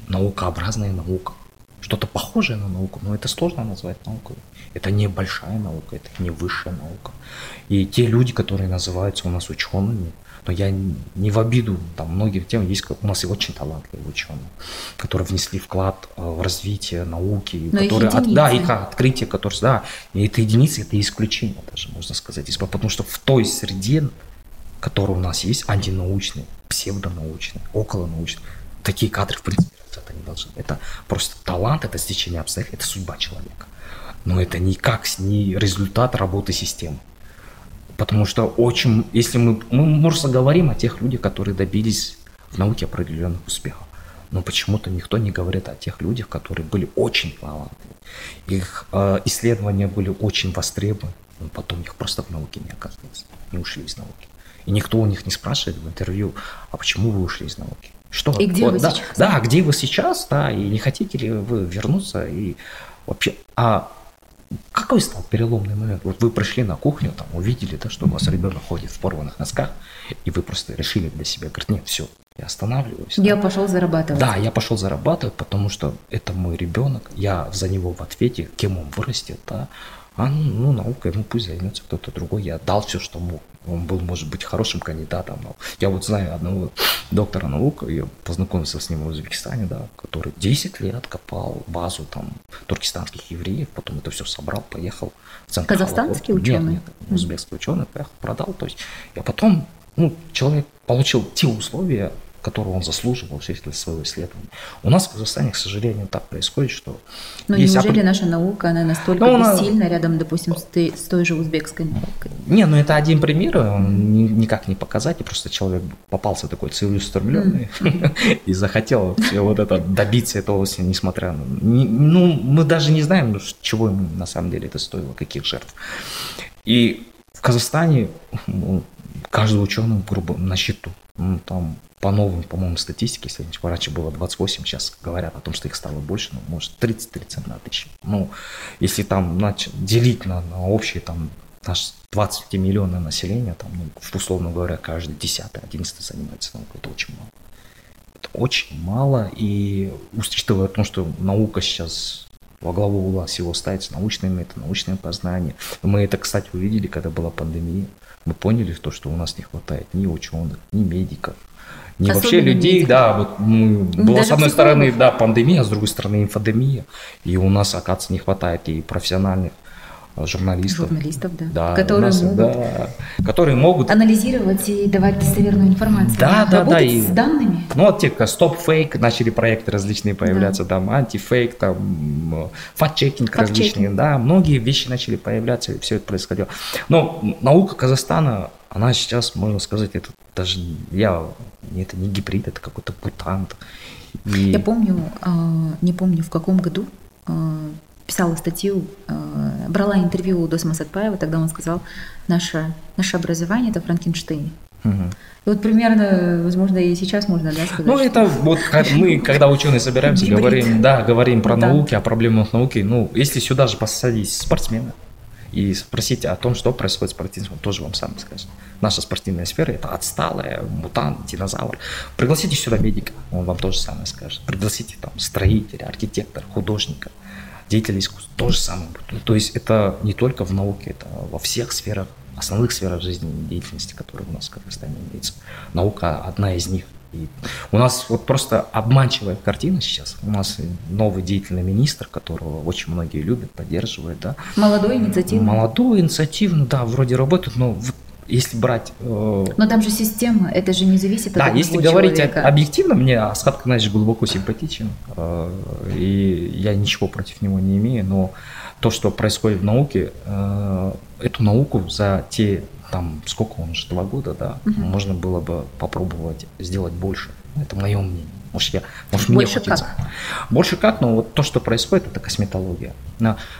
наукообразная наука. Что-то похожее на науку, но это сложно назвать наукой. Это не большая наука, это не высшая наука. И те люди, которые называются у нас учеными, но я не в обиду, там многих тем есть, у нас и очень талантливые ученые, которые внесли вклад э, в развитие науки, Но их которые, от- да, единицы. их открытие, которые, да, и это единицы, это исключение даже, можно сказать, потому что в той среде, которая у нас есть, антинаучной, псевдонаучной, околонаучной, такие кадры, в принципе, это не должны. Это просто талант, это стечение обстоятельств, это судьба человека. но это никак не результат работы системы. Потому что очень, если мы, мы просто говорим о тех людях, которые добились в науке определенных успехов, но почему-то никто не говорит о тех людях, которые были очень талантливы. Их э, исследования были очень востребованы, но потом их просто в науке не оказывалось, не ушли из науки. И никто у них не спрашивает в интервью, а почему вы ушли из науки? Что? И где вот, вы да, сейчас? Да, где вы сейчас, да, и не хотите ли вы вернуться и вообще, а какой стал переломный момент? Вот вы пришли на кухню, там увидели, да, что у вас ребенок ходит в порванных носках, и вы просто решили для себя, говорит, нет, все, я останавливаюсь. Я да. пошел зарабатывать. Да, я пошел зарабатывать, потому что это мой ребенок, я за него в ответе, кем он вырастет, да. А ну, наука, ему пусть займется кто-то другой. Я дал все, что мог. Он был, может быть, хорошим кандидатом. Но я вот знаю одного доктора наук, я познакомился с ним в Узбекистане, да, который 10 лет копал базу там туркестанских евреев, потом это все собрал, поехал в центр Казахстанский Холокоста. ученый? Нет, нет, узбекский ученый, поехал, продал. То есть я потом, ну, человек получил те условия, которого он заслуживал в свете своего исследования. У нас в Казахстане, к сожалению, так происходит, что... Но неужели опред... наша наука, она настолько ну, бессильна рядом, допустим, с той, с той же узбекской наукой? Не, ну это один пример, он никак не показать, и просто человек попался такой целеустремленный mm. и захотел все вот это добиться этого, несмотря на... Ну, мы даже не знаем, ну, чего ему на самом деле это стоило, каких жертв. И в Казахстане ну, каждый ученый грубо на счету. Ну, там по новым, по-моему, статистике, если раньше было 28, сейчас говорят о том, что их стало больше, ну, может, 30-31 тысяча. Ну, если там нач- делить на, на общие там наш 20 миллионов населения, там, ну, условно говоря, каждый 10 11 занимается наукой, это очень мало. Это очень мало, и учитывая то, что наука сейчас во главу угла всего ставится научные методы, научное познание. Мы это, кстати, увидели, когда была пандемия. Мы поняли то, что у нас не хватает ни ученых, ни медиков, не Особенно вообще людей, медиков. да, вот мы, была Даже с одной психологов. стороны, да, пандемия, а с другой стороны инфодемия, и у нас, оказывается, не хватает и профессиональных а, журналистов. Журналистов, да. да которые, нас, могут да, которые могут анализировать и давать достоверную информацию. Да, да, да. И, с данными. Ну, вот те, как стоп-фейк, начали проекты различные появляться, да. там, антифейк, там, факт-чекинг различные, да, многие вещи начали появляться, и все это происходило. Но наука Казахстана, она сейчас, можно сказать, это даже я, это не гибрид, это какой-то мутант. И... Я помню, а, не помню в каком году, а, писала статью, а, брала интервью у Досма Сатпаева, тогда он сказал, наше, наше образование – это Франкенштейн. Угу. И вот примерно, возможно, и сейчас можно да, сказать. Ну, это вот как мы, когда ученые собираемся, говорим, да, говорим про науки, о проблемах науки. Ну, если сюда же посадить спортсмена, и спросите о том, что происходит с спортивным, тоже вам сам скажет. Наша спортивная сфера – это отсталая, мутант, динозавр. Пригласите сюда медика, он вам тоже самое скажет. Пригласите там строителя, архитектора, художника, деятеля искусства, то же самое будет. То есть это не только в науке, это во всех сферах, основных сферах жизни деятельности, которые у нас в Казахстане имеются. Наука одна из них – и у нас вот просто обманчивая картина сейчас. У нас новый деятельный министр, которого очень многие любят, поддерживают, да. Молодой, инициативный. Молодой, инициативный, да, вроде работает, но если брать... Э... Но там же система, это же не зависит да, от Да, если говорить человека. объективно, мне Асхат Канадьевич глубоко симпатичен, э, и я ничего против него не имею, но то, что происходит в науке, э, эту науку за те там сколько он уже, два года, да, угу. можно было бы попробовать сделать больше. Это мое мнение. Может, я, может, Больше мне как? Больше как, но вот то, что происходит, это косметология.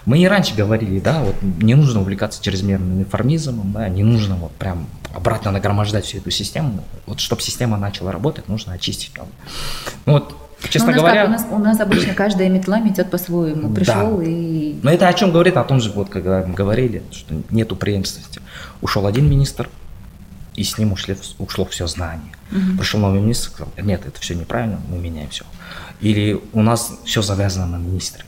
Мы и раньше говорили, да, вот не нужно увлекаться чрезмерным информизмом, да, не нужно вот прям обратно нагромождать всю эту систему. Вот чтобы система начала работать, нужно очистить. Ну вот Честно у говоря, как, у, нас, у нас обычно каждая метла метет по-своему. Пришел да. и. Но это о чем говорит? О том же, вот когда мы говорили, что нету преемственности. Ушел один министр, и с ним ушли, ушло все знание. Угу. Пришел новый министр, сказал, нет, это все неправильно, мы меняем все. Или у нас все завязано на министре.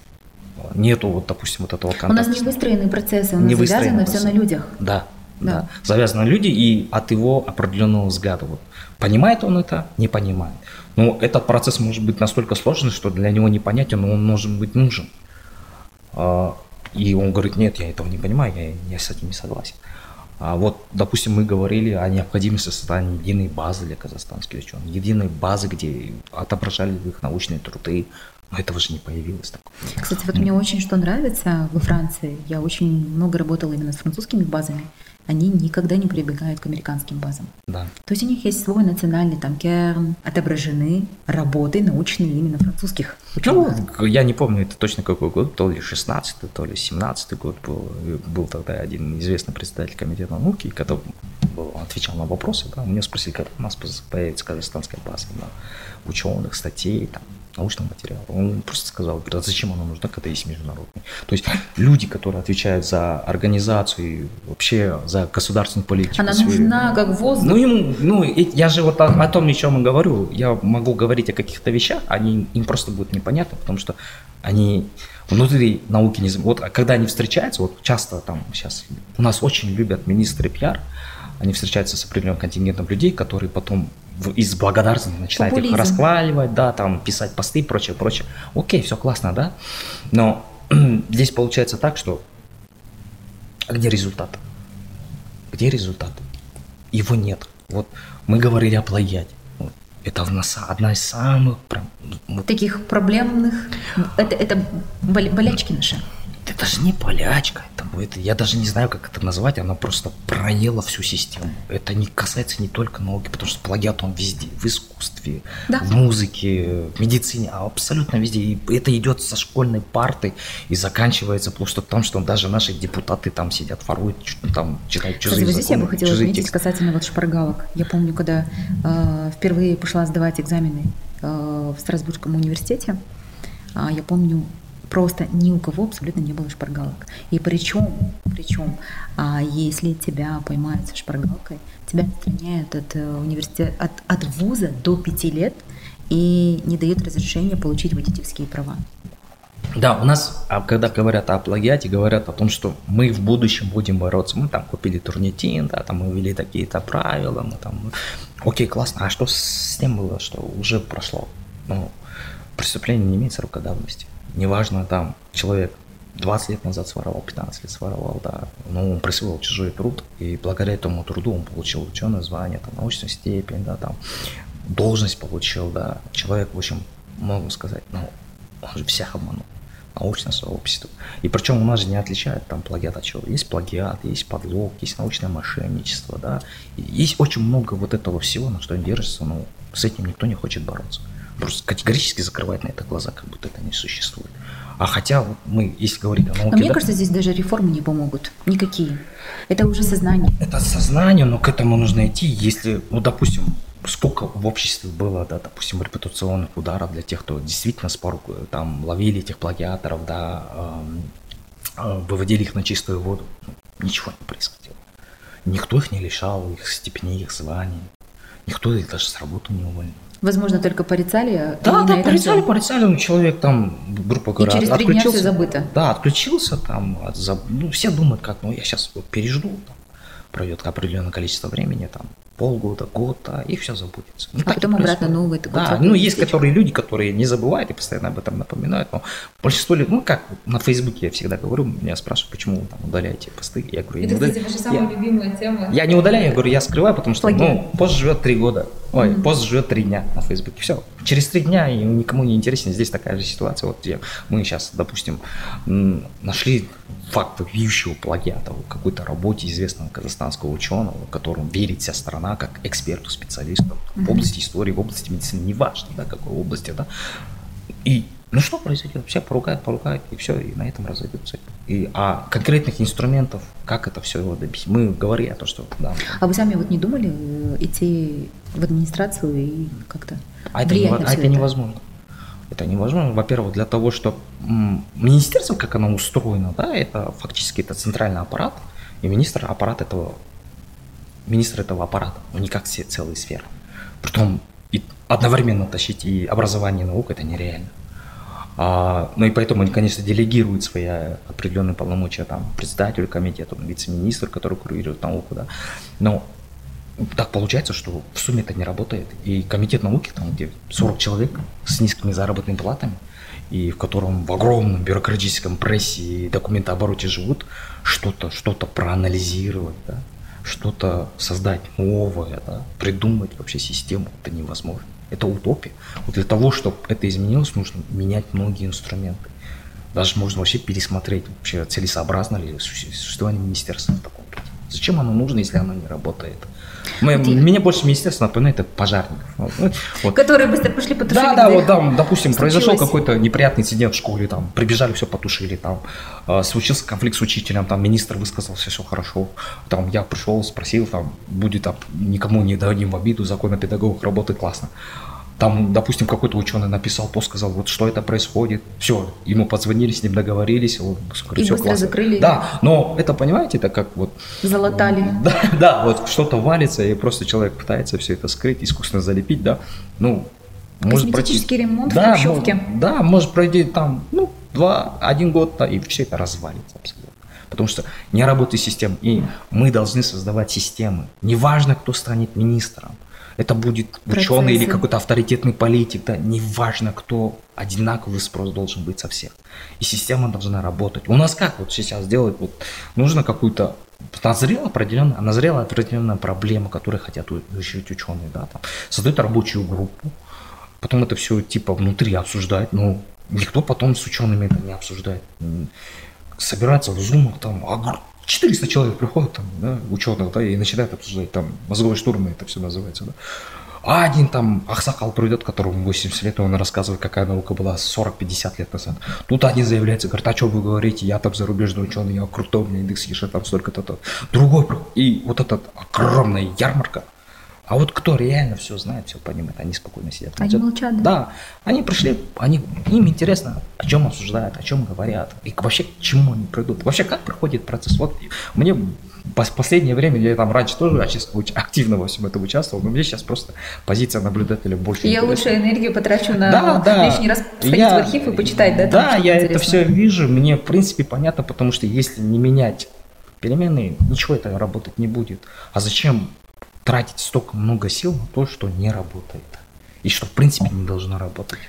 Нету, вот, допустим, вот этого контакта. У нас не выстроены процессы, у нас не завязано все на людях. Да, да. да. Завязано на люди и от его определенного взгляда. Вот. Понимает он это, не понимает. Но этот процесс может быть настолько сложный, что для него непонятен, но он может быть нужен. А, и он говорит, нет, я этого не понимаю, я, я с этим не согласен. А вот, допустим, мы говорили о необходимости создания единой базы для казахстанских ученых, единой базы, где отображали их научные труды, Но этого же не появилось. Так. Кстати, вот мне очень что нравится во Франции. Я очень много работала именно с французскими базами. Они никогда не прибегают к американским базам. Да. То есть у них есть свой национальный там керн, отображены работы научные именно французских ученых. Ну, я не помню, это точно какой год, то ли 16 то ли 17 год был. Был тогда один известный председатель комитета науки, который отвечал на вопросы, да, меня спросили, когда у нас появится казахстанская база да, ученых, статей, там, научного материала. Он просто сказал, говорит, а зачем она нужна, когда есть международный? То есть люди, которые отвечают за организацию, вообще за государственную политику. Она свою, нужна как воздух. Ну, им, ну, я же вот о, о том, о чем я говорю, я могу говорить о каких-то вещах, они, им просто будет непонятно, потому что они внутри науки не... Вот когда они встречаются, вот часто там сейчас, у нас очень любят министры пиар, они встречаются с определенным контингентом людей, которые потом из благодарности начинают Популизм. их расхваливать, да, там писать посты и прочее, прочее. Окей, все классно, да, но здесь получается так, что где результат? Где результат? Его нет. Вот мы говорили о плагиате. Это одна из самых таких проблемных. Это, это болячки наши это даже не полячка, это, я даже не знаю, как это назвать, она просто проела всю систему. Это не касается не только науки, потому что плагиат он везде, в искусстве, да. в музыке, в медицине, а абсолютно везде. И это идет со школьной парты и заканчивается просто там, что даже наши депутаты там сидят, воруют, там читают чужие Кстати, здесь я бы хотела отметить текст. касательно вот шпаргалок. Я помню, когда э, впервые пошла сдавать экзамены э, в Страсбургском университете, э, я помню, просто ни у кого абсолютно не было шпаргалок. И причем, причем, а если тебя поймают со шпаргалкой, тебя отстраняют от э, университета, от, от вуза до пяти лет и не дают разрешения получить водительские права. Да, у нас, а когда говорят о плагиате, говорят о том, что мы в будущем будем бороться. Мы там купили турнитин, да, там мы ввели такие-то правила, мы там... Окей, классно. А что с тем было, что уже прошло? Ну, преступление не имеет срока давности неважно, там, человек 20 лет назад своровал, 15 лет своровал, да, но он присвоил чужой труд, и благодаря этому труду он получил ученое звание, там, научную степень, да, там, должность получил, да, человек, в общем, могу сказать, ну, он же всех обманул, научное сообщество. И причем у нас же не отличают там плагиат от чего. Есть плагиат, есть подлог, есть научное мошенничество, да. И есть очень много вот этого всего, на что он держится, но с этим никто не хочет бороться просто категорически закрывать на это глаза, как будто это не существует. А хотя мы, если говорить о науке... Но мне да, кажется, здесь даже реформы не помогут. Никакие. Это уже сознание. Это сознание, но к этому нужно идти, если, ну, допустим, сколько в обществе было, да, допустим, репутационных ударов для тех, кто действительно спор, там, ловили этих плагиаторов, да, э, выводили их на чистую воду. Ничего не происходило. Никто их не лишал, их степеней, их званий. Никто их даже с работы не уволил. Возможно, только порицали. Да, да, порицали, все. порицали, ну, человек там, грубо говоря, И через три дня все забыто. Да, отключился там, от, ну, все думают, как, ну, я сейчас вот пережду, там, пройдет определенное количество времени, там, полгода, год, а, и все забудется. Ну, а потом обратно новый такой. Да, ну есть которые люди, которые не забывают и постоянно об этом напоминают, но большинство людей, ну как на Фейсбуке я всегда говорю, меня спрашивают, почему вы там удаляете посты, я говорю, я Это, не кстати, ваша самая я, любимая тема. Я не удаляю, я говорю, я скрываю, потому что, ну, пост живет три года, ой, mm-hmm. пост живет три дня на Фейсбуке, все, через три дня и никому не интересен, здесь такая же ситуация, вот где мы сейчас, допустим, нашли факт вопиющего плагиата в какой-то работе известного казахстанского ученого, которому верит вся страна как эксперту, специалисту mm-hmm. в области истории, в области медицины, неважно, да, какой области, да. И ну что произойдет? Все поругают, поругают, и все, и на этом разойдутся. И, а конкретных инструментов, как это все добиться? Мы говорили о том, что да. А вы сами вот не думали э, идти в администрацию и как-то а это, не, а это, это невозможно. Это невозможно. Во-первых, для того, чтобы министерство, как оно устроено, да, это фактически это центральный аппарат, и министр аппарат этого, министр этого аппарата, но не как все целые сферы. Притом и одновременно тащить и образование, и науку это нереально. А, ну и поэтому они, конечно, делегируют свои определенные полномочия там, председателю комитета, вице-министру, который курирует науку, да. Но так получается, что в сумме это не работает. И комитет науки, там где 40 человек с низкими заработными платами, и в котором в огромном бюрократическом прессе и документообороте живут, что-то что проанализировать, да, что-то создать новое, да, придумать вообще систему, это невозможно. Это утопия. Вот для того, чтобы это изменилось, нужно менять многие инструменты. Даже можно вообще пересмотреть, вообще целесообразно ли существование министерства в таком виде. Зачем оно нужно, если оно не работает? Мы, вот меня больше министерство напоминает это пожарников. Вот, вот. Которые быстро пошли потушили. Да, да, вот там, допустим, случилось? произошел какой-то неприятный инцидент в школе, там, прибежали, все потушили, там, э, случился конфликт с учителем, там, министр высказался, все хорошо, там, я пришел, спросил, там, будет, там, никому не дадим в обиду, закон о педагогах работает классно. Там, допустим, какой-то ученый написал пост, сказал, вот что это происходит. Все, ему позвонили, с ним договорились. Он, и все классно. закрыли. Да, но это, понимаете, это как вот... Залатали. Да, да, вот что-то валится, и просто человек пытается все это скрыть, искусственно залепить, да. Ну, может пройти... ремонт да, в Хрущевке. Да, может пройти там, ну, два, один год, да, и все это развалится абсолютно. Потому что не работает система, и мы должны создавать системы. Неважно, кто станет министром, это будет Процессы. ученый или какой-то авторитетный политик, да, неважно кто, одинаковый спрос должен быть со всех. И система должна работать. У нас как вот сейчас делать, вот нужно какую-то назрела определенная, назрела определенная проблема, которую хотят решить ученые, да, там, создают рабочую группу, потом это все типа внутри обсуждать, но никто потом с учеными это не обсуждает. Собираться в зумах там, 400 человек приходят, там, да, ученых, да, и начинают обсуждать, там, мозговой штурм, это все называется, да. А один там Ахсакал придет, которому 80 лет, и он рассказывает, какая наука была 40-50 лет назад. Тут один заявляется, говорит, а что вы говорите, я там зарубежный ученый, я крутой, у меня индекс Хиша там столько-то. Другой, и вот эта огромная ярмарка, а вот кто реально все знает, все понимает, они спокойно сидят. Они молчат, да? Да, они пришли, они, им интересно, о чем обсуждают, о чем говорят, и вообще к чему они придут. Вообще, как проходит процесс. Вот мне в последнее время, я там раньше тоже активно во всем этом участвовал, но мне сейчас просто позиция наблюдателя больше Я лучше энергию потрачу на да, да. лишний раз сходить я, в архив и почитать, да? Да, я интересно. это все вижу, мне в принципе понятно, потому что если не менять переменные, ничего это работать не будет. А зачем тратить столько много сил на то, что не работает. И что, в принципе, не должно работать.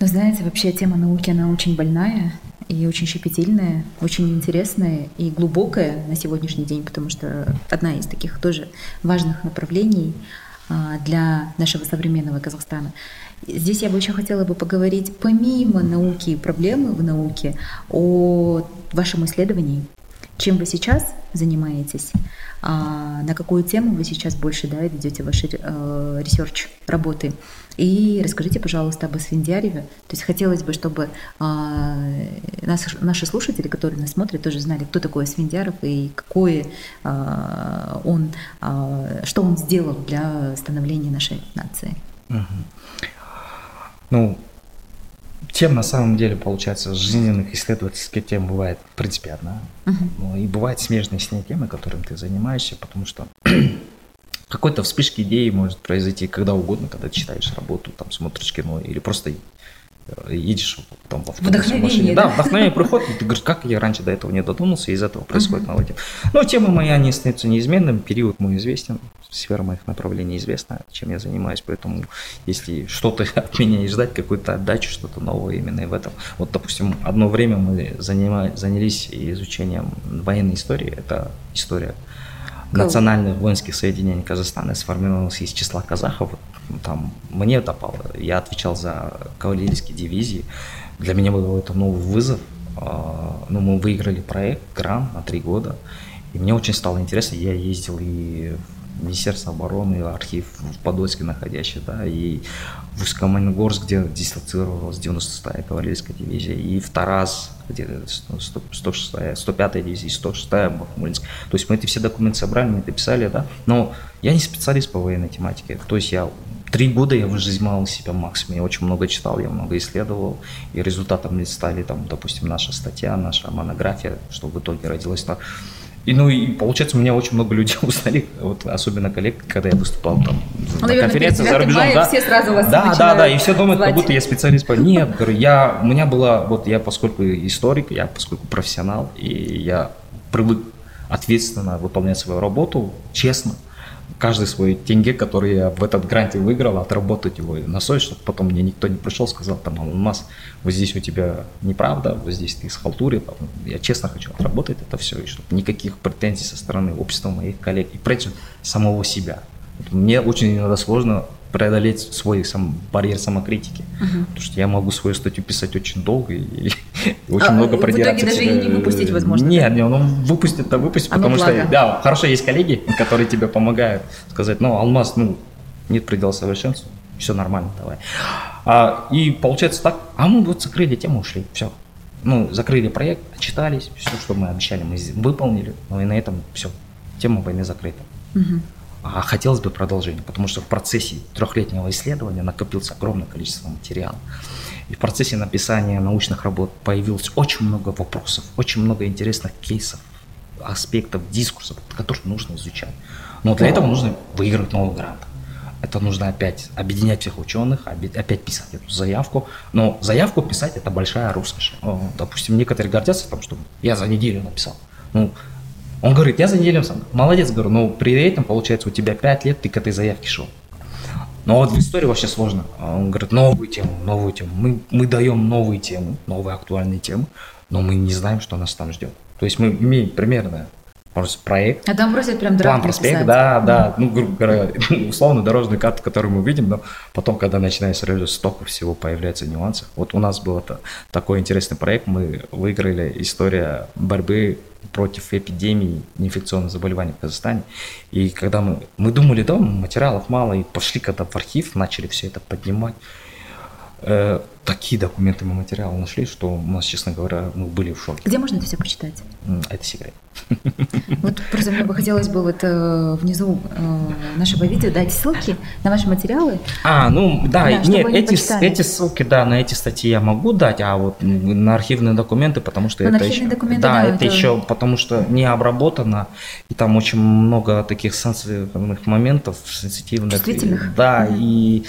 Но знаете, вообще тема науки, она очень больная и очень щепетильная, очень интересная и глубокая на сегодняшний день, потому что одна из таких тоже важных направлений а, для нашего современного Казахстана. Здесь я бы еще хотела бы поговорить помимо науки и проблемы в науке о вашем исследовании, чем вы сейчас занимаетесь, а на какую тему вы сейчас больше да, ведете ваши э, research работы. И расскажите, пожалуйста, об Асфендиарове. То есть хотелось бы, чтобы э, нас, наши слушатели, которые нас смотрят, тоже знали, кто такой Асфендиаров и какое э, он, что он сделал для становления нашей нации. Угу. Ну, тем на самом деле, получается, жизненных исследовательских тем бывает, в принципе, одна. Uh-huh. Ну, и бывают смежные с ней темы, которым ты занимаешься, потому что какой-то вспышки идеи может произойти когда угодно, когда ты читаешь работу, там смотришь кино или просто едешь там в автобусе, в машине. Да, да вдохновение приходит, ты говоришь, как я раньше до этого не додумался, и из этого происходит uh-huh. тема. Но тема моя не остается неизменным, период мой известен, сфера моих направлений известна, чем я занимаюсь, поэтому если что-то от меня и ждать, какую-то отдачу, что-то новое именно в этом. Вот, допустим, одно время мы занимали, занялись изучением военной истории, это история национальных воинских соединений Казахстана сформировалась из числа казахов, там мне попало. Я отвечал за кавалерийские дивизии. Для меня был это новый вызов. А, ну, мы выиграли проект ГРАМ на три года. И мне очень стало интересно. Я ездил и в Министерство обороны, архив в Подольске находящий, да, и в Усть-Каменогорск, где дислоцировалась 96-я кавалерийская дивизия, и в Тарас, где 106-я, 105-я дивизия, 106-я Бахмутинск. То есть мы эти все документы собрали, мы это писали, да, но я не специалист по военной тематике, то есть я Три года я выжимал себя максимум, я очень много читал, я много исследовал, и результатом стали, там, допустим, наша статья, наша монография, что в итоге родилась. И, ну, и получается, у меня очень много людей узнали, вот, особенно коллег, когда я выступал там ну, на конференции за рубежом. Мая, да, все сразу вас да, да, да, и все думают, звать. как будто я специалист. По... Нет, говорю, я, у меня была, вот я поскольку историк, я поскольку профессионал, и я привык ответственно выполнять свою работу, честно, каждый свой тенге, который я в этот гранте выиграл, отработать его на совесть, чтобы потом мне никто не пришел, сказал, там, Алмаз, вот здесь у тебя неправда, вот здесь ты схалтурил, там, я честно хочу отработать это все, и чтобы никаких претензий со стороны общества, моих коллег, и прежде самого себя. Мне очень иногда сложно преодолеть свой сам барьер самокритики. Мгм. Потому что я могу свою статью писать очень долго и, и очень А, много в итоге продираться. даже и не выпустить, возможно, Нет, не, ну выпустит, то выпустит, Оно потому что, благо. да, хорошо, есть коллеги, которые тебе помогают сказать, ну, Алмаз, ну, нет предела совершенству, все нормально, давай. А, и получается так, а мы вот закрыли тему, ушли, все. Ну, закрыли проект, отчитались, все, что мы обещали, мы выполнили, ну и на этом все, тема войны закрыта. Мгм. А хотелось бы продолжения, потому что в процессе трехлетнего исследования накопилось огромное количество материала. И в процессе написания научных работ появилось очень много вопросов, очень много интересных кейсов, аспектов, дискурсов, которых нужно изучать. Но для этого нужно выиграть новый грант. Это нужно опять объединять всех ученых, опять писать эту заявку. Но заявку писать это большая роскошь. Допустим, некоторые гордятся тем, что я за неделю написал. Ну, он говорит, я за неделю написал. Молодец, говорю, но при этом, получается, у тебя 5 лет ты к этой заявке шел. Но вот в истории вообще сложно. Он говорит, новую тему, новую тему. Мы, мы даем новые темы, новые актуальные темы, но мы не знаем, что нас там ждет. То есть мы имеем примерно может, проект, А там просят прям план, драфт проспект, да, да, ну, грубо говоря, условно дорожную карту, которую мы видим, но потом, когда начинаешь реализовать, столько всего появляется нюансов. Вот у нас был это, такой интересный проект, мы выиграли история борьбы против эпидемии неинфекционных заболеваний в Казахстане. И когда мы, мы думали, да, материалов мало, и пошли когда в архив, начали все это поднимать, э, такие документы мы материалы нашли, что у нас, честно говоря, мы были в шоке. Где можно это все почитать? М, Это секрет. Вот просто мне бы хотелось бы вот э, внизу э, нашего видео дать ссылки на ваши материалы. А, ну да, Да, нет, эти, почитали. эти ссылки, да, на эти статьи я могу дать, а вот на архивные документы, потому что Ну, на это еще, документы, да, да, это, это- еще потому что не обработано, и там очень много таких сенситивных моментов, сенситивных, Чувствительных. да, Мгм. и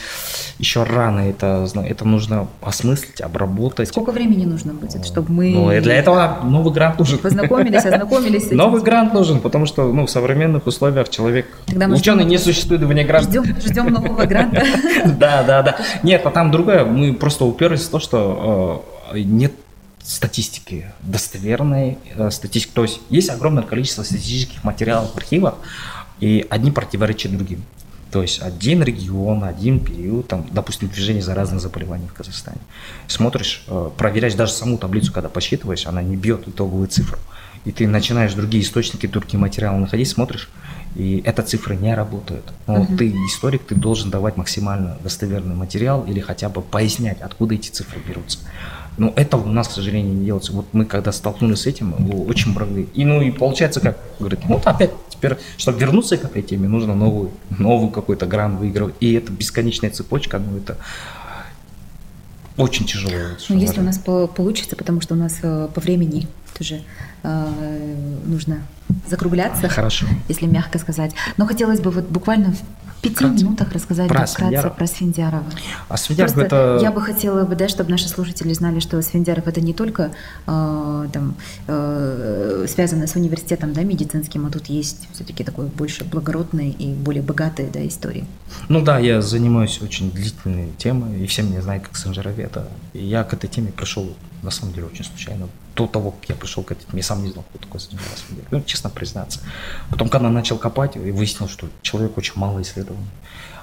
еще рано это, это нужно осмыслить, обработать. Сколько времени нужно будет, чтобы мы Ну, и для этого новый грант нужен. познакомились, ознакомились с этим? Новый грант нужен, потому что ну, в современных условиях человек, Тогда мы ученый ждем- не существует вне гранта. Ждем, ждем нового гранта. Да, да, да. Нет, а там другое. Мы просто уперлись в то, что э, нет статистики достоверной э, статистики. То есть есть огромное количество статистических материалов в архивах, и одни противоречат другим. То есть один регион, один период, там, допустим, движение заразных заболеваний в Казахстане. Смотришь, э, проверяешь даже саму таблицу, когда посчитываешь, она не бьет итоговую цифру. И ты начинаешь другие источники, другие материалы находить, смотришь, и эта цифра не работает. Но Мгм. ты историк, ты должен давать максимально достоверный материал или хотя бы пояснять, откуда эти цифры берутся. Но этого у нас, к сожалению, не делается. Вот мы когда столкнулись с этим, мы очень брали. И ну и получается, как говорит, вот опять теперь, чтобы вернуться к этой теме, нужно новую, новую какой-то грант выигрывать. И это бесконечная цепочка, ну это очень тяжело. Ну, если у нас по- получится, потому что у нас э, по времени тоже э, нужно закругляться, Хорошо. если мягко сказать. Но хотелось бы вот буквально пяти Вкратце. минутах рассказать Про вкратце про Свиндиарова. А Свидяров Просто это... я бы хотела бы, да, чтобы наши слушатели знали, что Свиндиаров это не только э, там, э, связано с университетом да, медицинским, а тут есть все-таки такой больше благородной и более богатой да, истории. Ну да, я занимаюсь очень длительной темой, и все меня знают как санжароведа. И я к этой теме пришел, на самом деле, очень случайно. До того, как я пришел к этой теме, я сам не знал, кто такой занимался. Ну, честно признаться. Потом, когда начал копать, и выяснил, что человек очень мало исследован.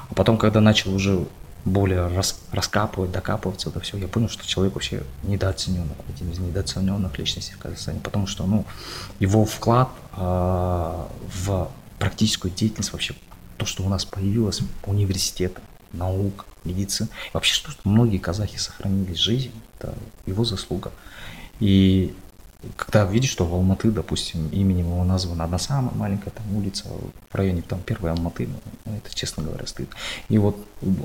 А потом, когда начал уже более рас- раскапывать, докапываться, это все, я понял, что человек вообще недооценен, один из недооцененных личностей в Казахстане, потому что, ну, его вклад а, в практическую деятельность вообще, то, что у нас появилось университет, наук, медицина, вообще, что многие казахи сохранили жизнь, это его заслуга. И когда видишь, что в Алматы, допустим, именем его названа одна самая маленькая там улица в районе там первой Алматы, ну, это, честно говоря, стыд. И вот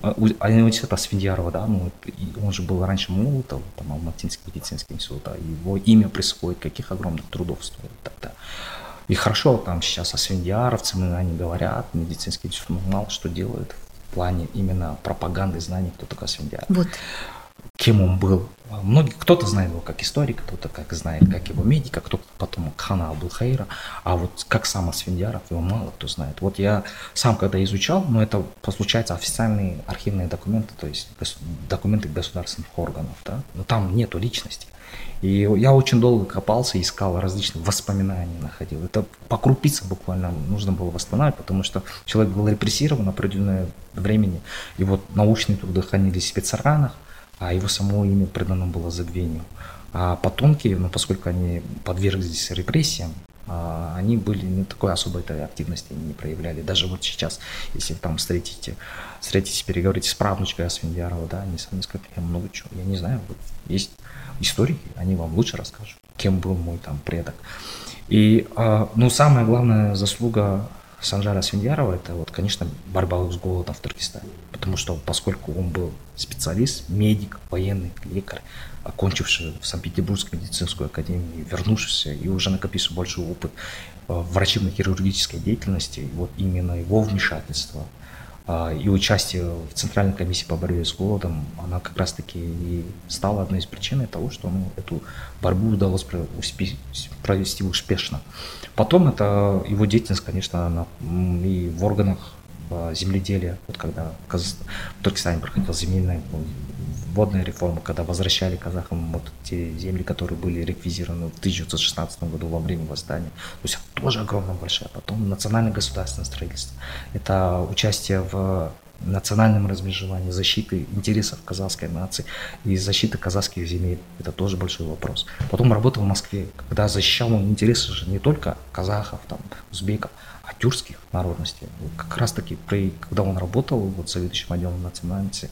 а, у- а университет Асфендиарова, да, ну, он же был раньше Молотов, там, Алматинский медицинский институт, а его имя присвоит, каких огромных трудов стоит тогда. И хорошо, там сейчас асфендиаровцы, они говорят, медицинский институт мало что делает в плане именно пропаганды, знаний, кто такой асфендиар Вот. Кем он был, многие, кто-то знает его как историк, кто-то как знает, как его медика, кто-то потом хана Абулхаира, а вот как сам Асфендиаров, его мало кто знает. Вот я сам когда изучал, но это, получается, официальные архивные документы, то есть документы государственных органов, да, но там нету личности. И я очень долго копался, искал различные воспоминания, находил. Это по крупицам буквально нужно было восстанавливать, потому что человек был репрессирован определенное времени. И вот научные труды хранились в спецорганах, а его само имя предано было забвению. А потомки, ну, поскольку они подверглись репрессиям, а, они были не такой особой активности не проявляли. Даже вот сейчас, если там встретите, встретитесь, переговорите с правнучкой Асфендиарова, да, они сами скажут, я много чего, я не знаю, вот есть историки, они вам лучше расскажут, кем был мой там предок. И, а, ну, самая главная заслуга Санжара Свиньярова это вот, конечно, борьба с голодом в Туркестане. Потому что поскольку он был специалист, медик, военный, лекарь, окончивший в Санкт-Петербургскую медицинскую академию, вернувшийся и уже накопивший большой опыт э, врачебно-хирургической деятельности, вот именно его вмешательство а, и участие в Центральной комиссии по борьбе с голодом, она как раз-таки и стала одной из причин того, что ну, эту борьбу удалось провести успешно. Потом это его деятельность, конечно, она и в органах земледелия, вот когда в Туркестане проходила земельная водная реформа, когда возвращали казахам вот те земли, которые были реквизированы в 1916 году во время восстания. То есть тоже огромно большое. Потом национальное государственное строительство. Это участие в национальном размежевании, защиты интересов казахской нации и защиты казахских земель. Это тоже большой вопрос. Потом работал в Москве, когда защищал интересы же не только казахов, там, узбеков, тюркских народностей. Как раз таки, при, когда он работал вот, заведующим отделом национальности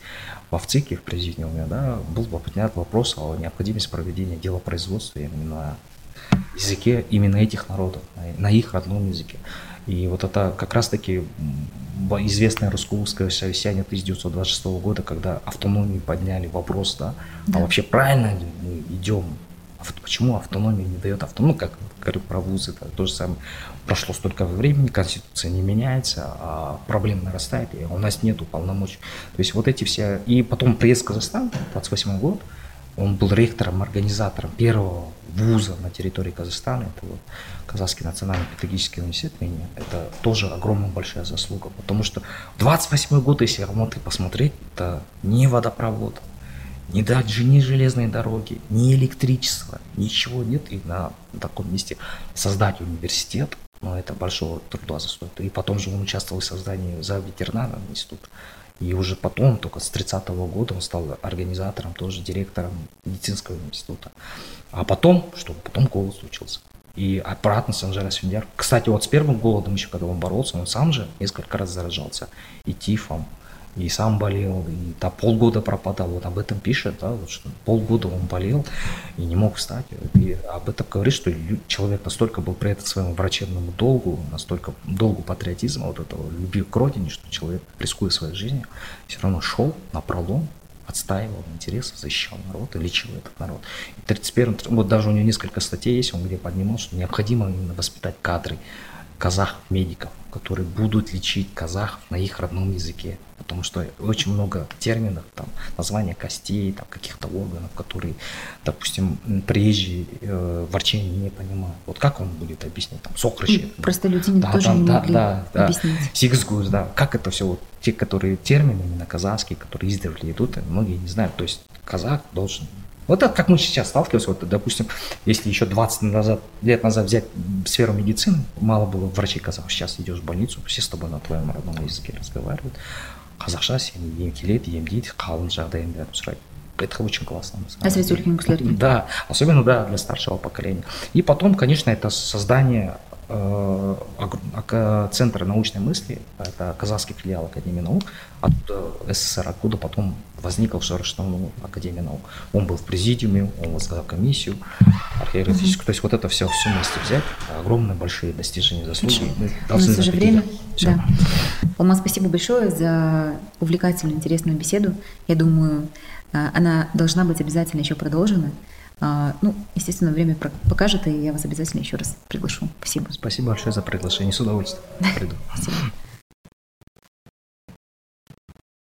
в ВЦИКе, в президиуме, да, был поднят вопрос о необходимости проведения делопроизводства именно на языке именно этих народов, на, на их родном языке. И вот это как раз-таки известное русско-узкое совещание 1926 года, когда автономию подняли вопрос, да, а да. а вообще правильно ли мы идем Почему автономия не дает автономию? Ну, как говорю про вузы, это то же самое. Прошло столько времени, конституция не меняется, а проблема нарастает, и у нас нету полномочий. То есть вот эти все... И потом приезд в Казахстан, 28 год, он был ректором, организатором первого вуза на территории Казахстана, это вот Казахский национальный педагогический университет имени. Это тоже огромная большая заслуга, потому что 28 год, если Алматы посмотреть, это не водопровод, ни даже ни железной дороги, ни электричества, ничего нет. И на таком месте создать университет, ну, это большого труда застоит. И потом же он участвовал в создании за ветеринарного института. И уже потом, только с 30-го года, он стал организатором, тоже директором медицинского института. А потом, что? Потом голод случился. И обратно Санжара Свиндяр. Кстати, вот с первым голодом еще, когда он боролся, он сам же несколько раз заражался. И тифом, и сам болел, и да, полгода пропадал, вот об этом пишет, да, вот, что полгода он болел и не мог встать, и об этом говорит, что человек настолько был при этом своему врачебному долгу, настолько долгу патриотизма, вот этого любви к родине, что человек, рискуя своей жизнью, все равно шел на пролом, отстаивал интересы, защищал народ и лечил этот народ. И 31 вот даже у него несколько статей есть, он где поднимал, что необходимо воспитать кадры казах-медиков, которые будут лечить казахов на их родном языке потому что очень много терминов, там, названия костей, там, каких-то органов, которые, допустим, приезжие э, врачи не понимают. Вот как он будет объяснить, там, сокрыщи. Просто люди да, тоже там, не да, могли да, да, объяснить. Сиксгуз, да, как это все, вот, те, которые термины именно казахские, которые издавали идут, многие не знают. То есть казах должен вот так, как мы сейчас сталкиваемся, вот, допустим, если еще 20 назад, лет назад взять сферу медицины, мало было врачей казахов, сейчас идешь в больницу, все с тобой на твоем родном языке разговаривают, қазақша сені ем келеді емдейді қалың жағдайын бәрін сұрайды это очень классно. Әсіресе үлкен Да, особенно да, для старшего поколения. И потом, конечно, это создание э, Центра научной мысли, это казахский филиал Академии наук, от СССР, откуда потом возникла Шарашнову Академия наук. Он был в президиуме, он возглавлял комиссию археологическую. Mm-hmm. То есть вот это все, все вместе взять, огромные большие достижения, заслуги. Мы У нас уже время. Все. Да. Алмаз, спасибо большое за увлекательную, интересную беседу. Я думаю, э, она должна быть обязательно еще продолжена. А, ну, естественно, время покажет, и я вас обязательно еще раз приглашу. Спасибо. Спасибо большое за приглашение. С удовольствием приду. Спасибо.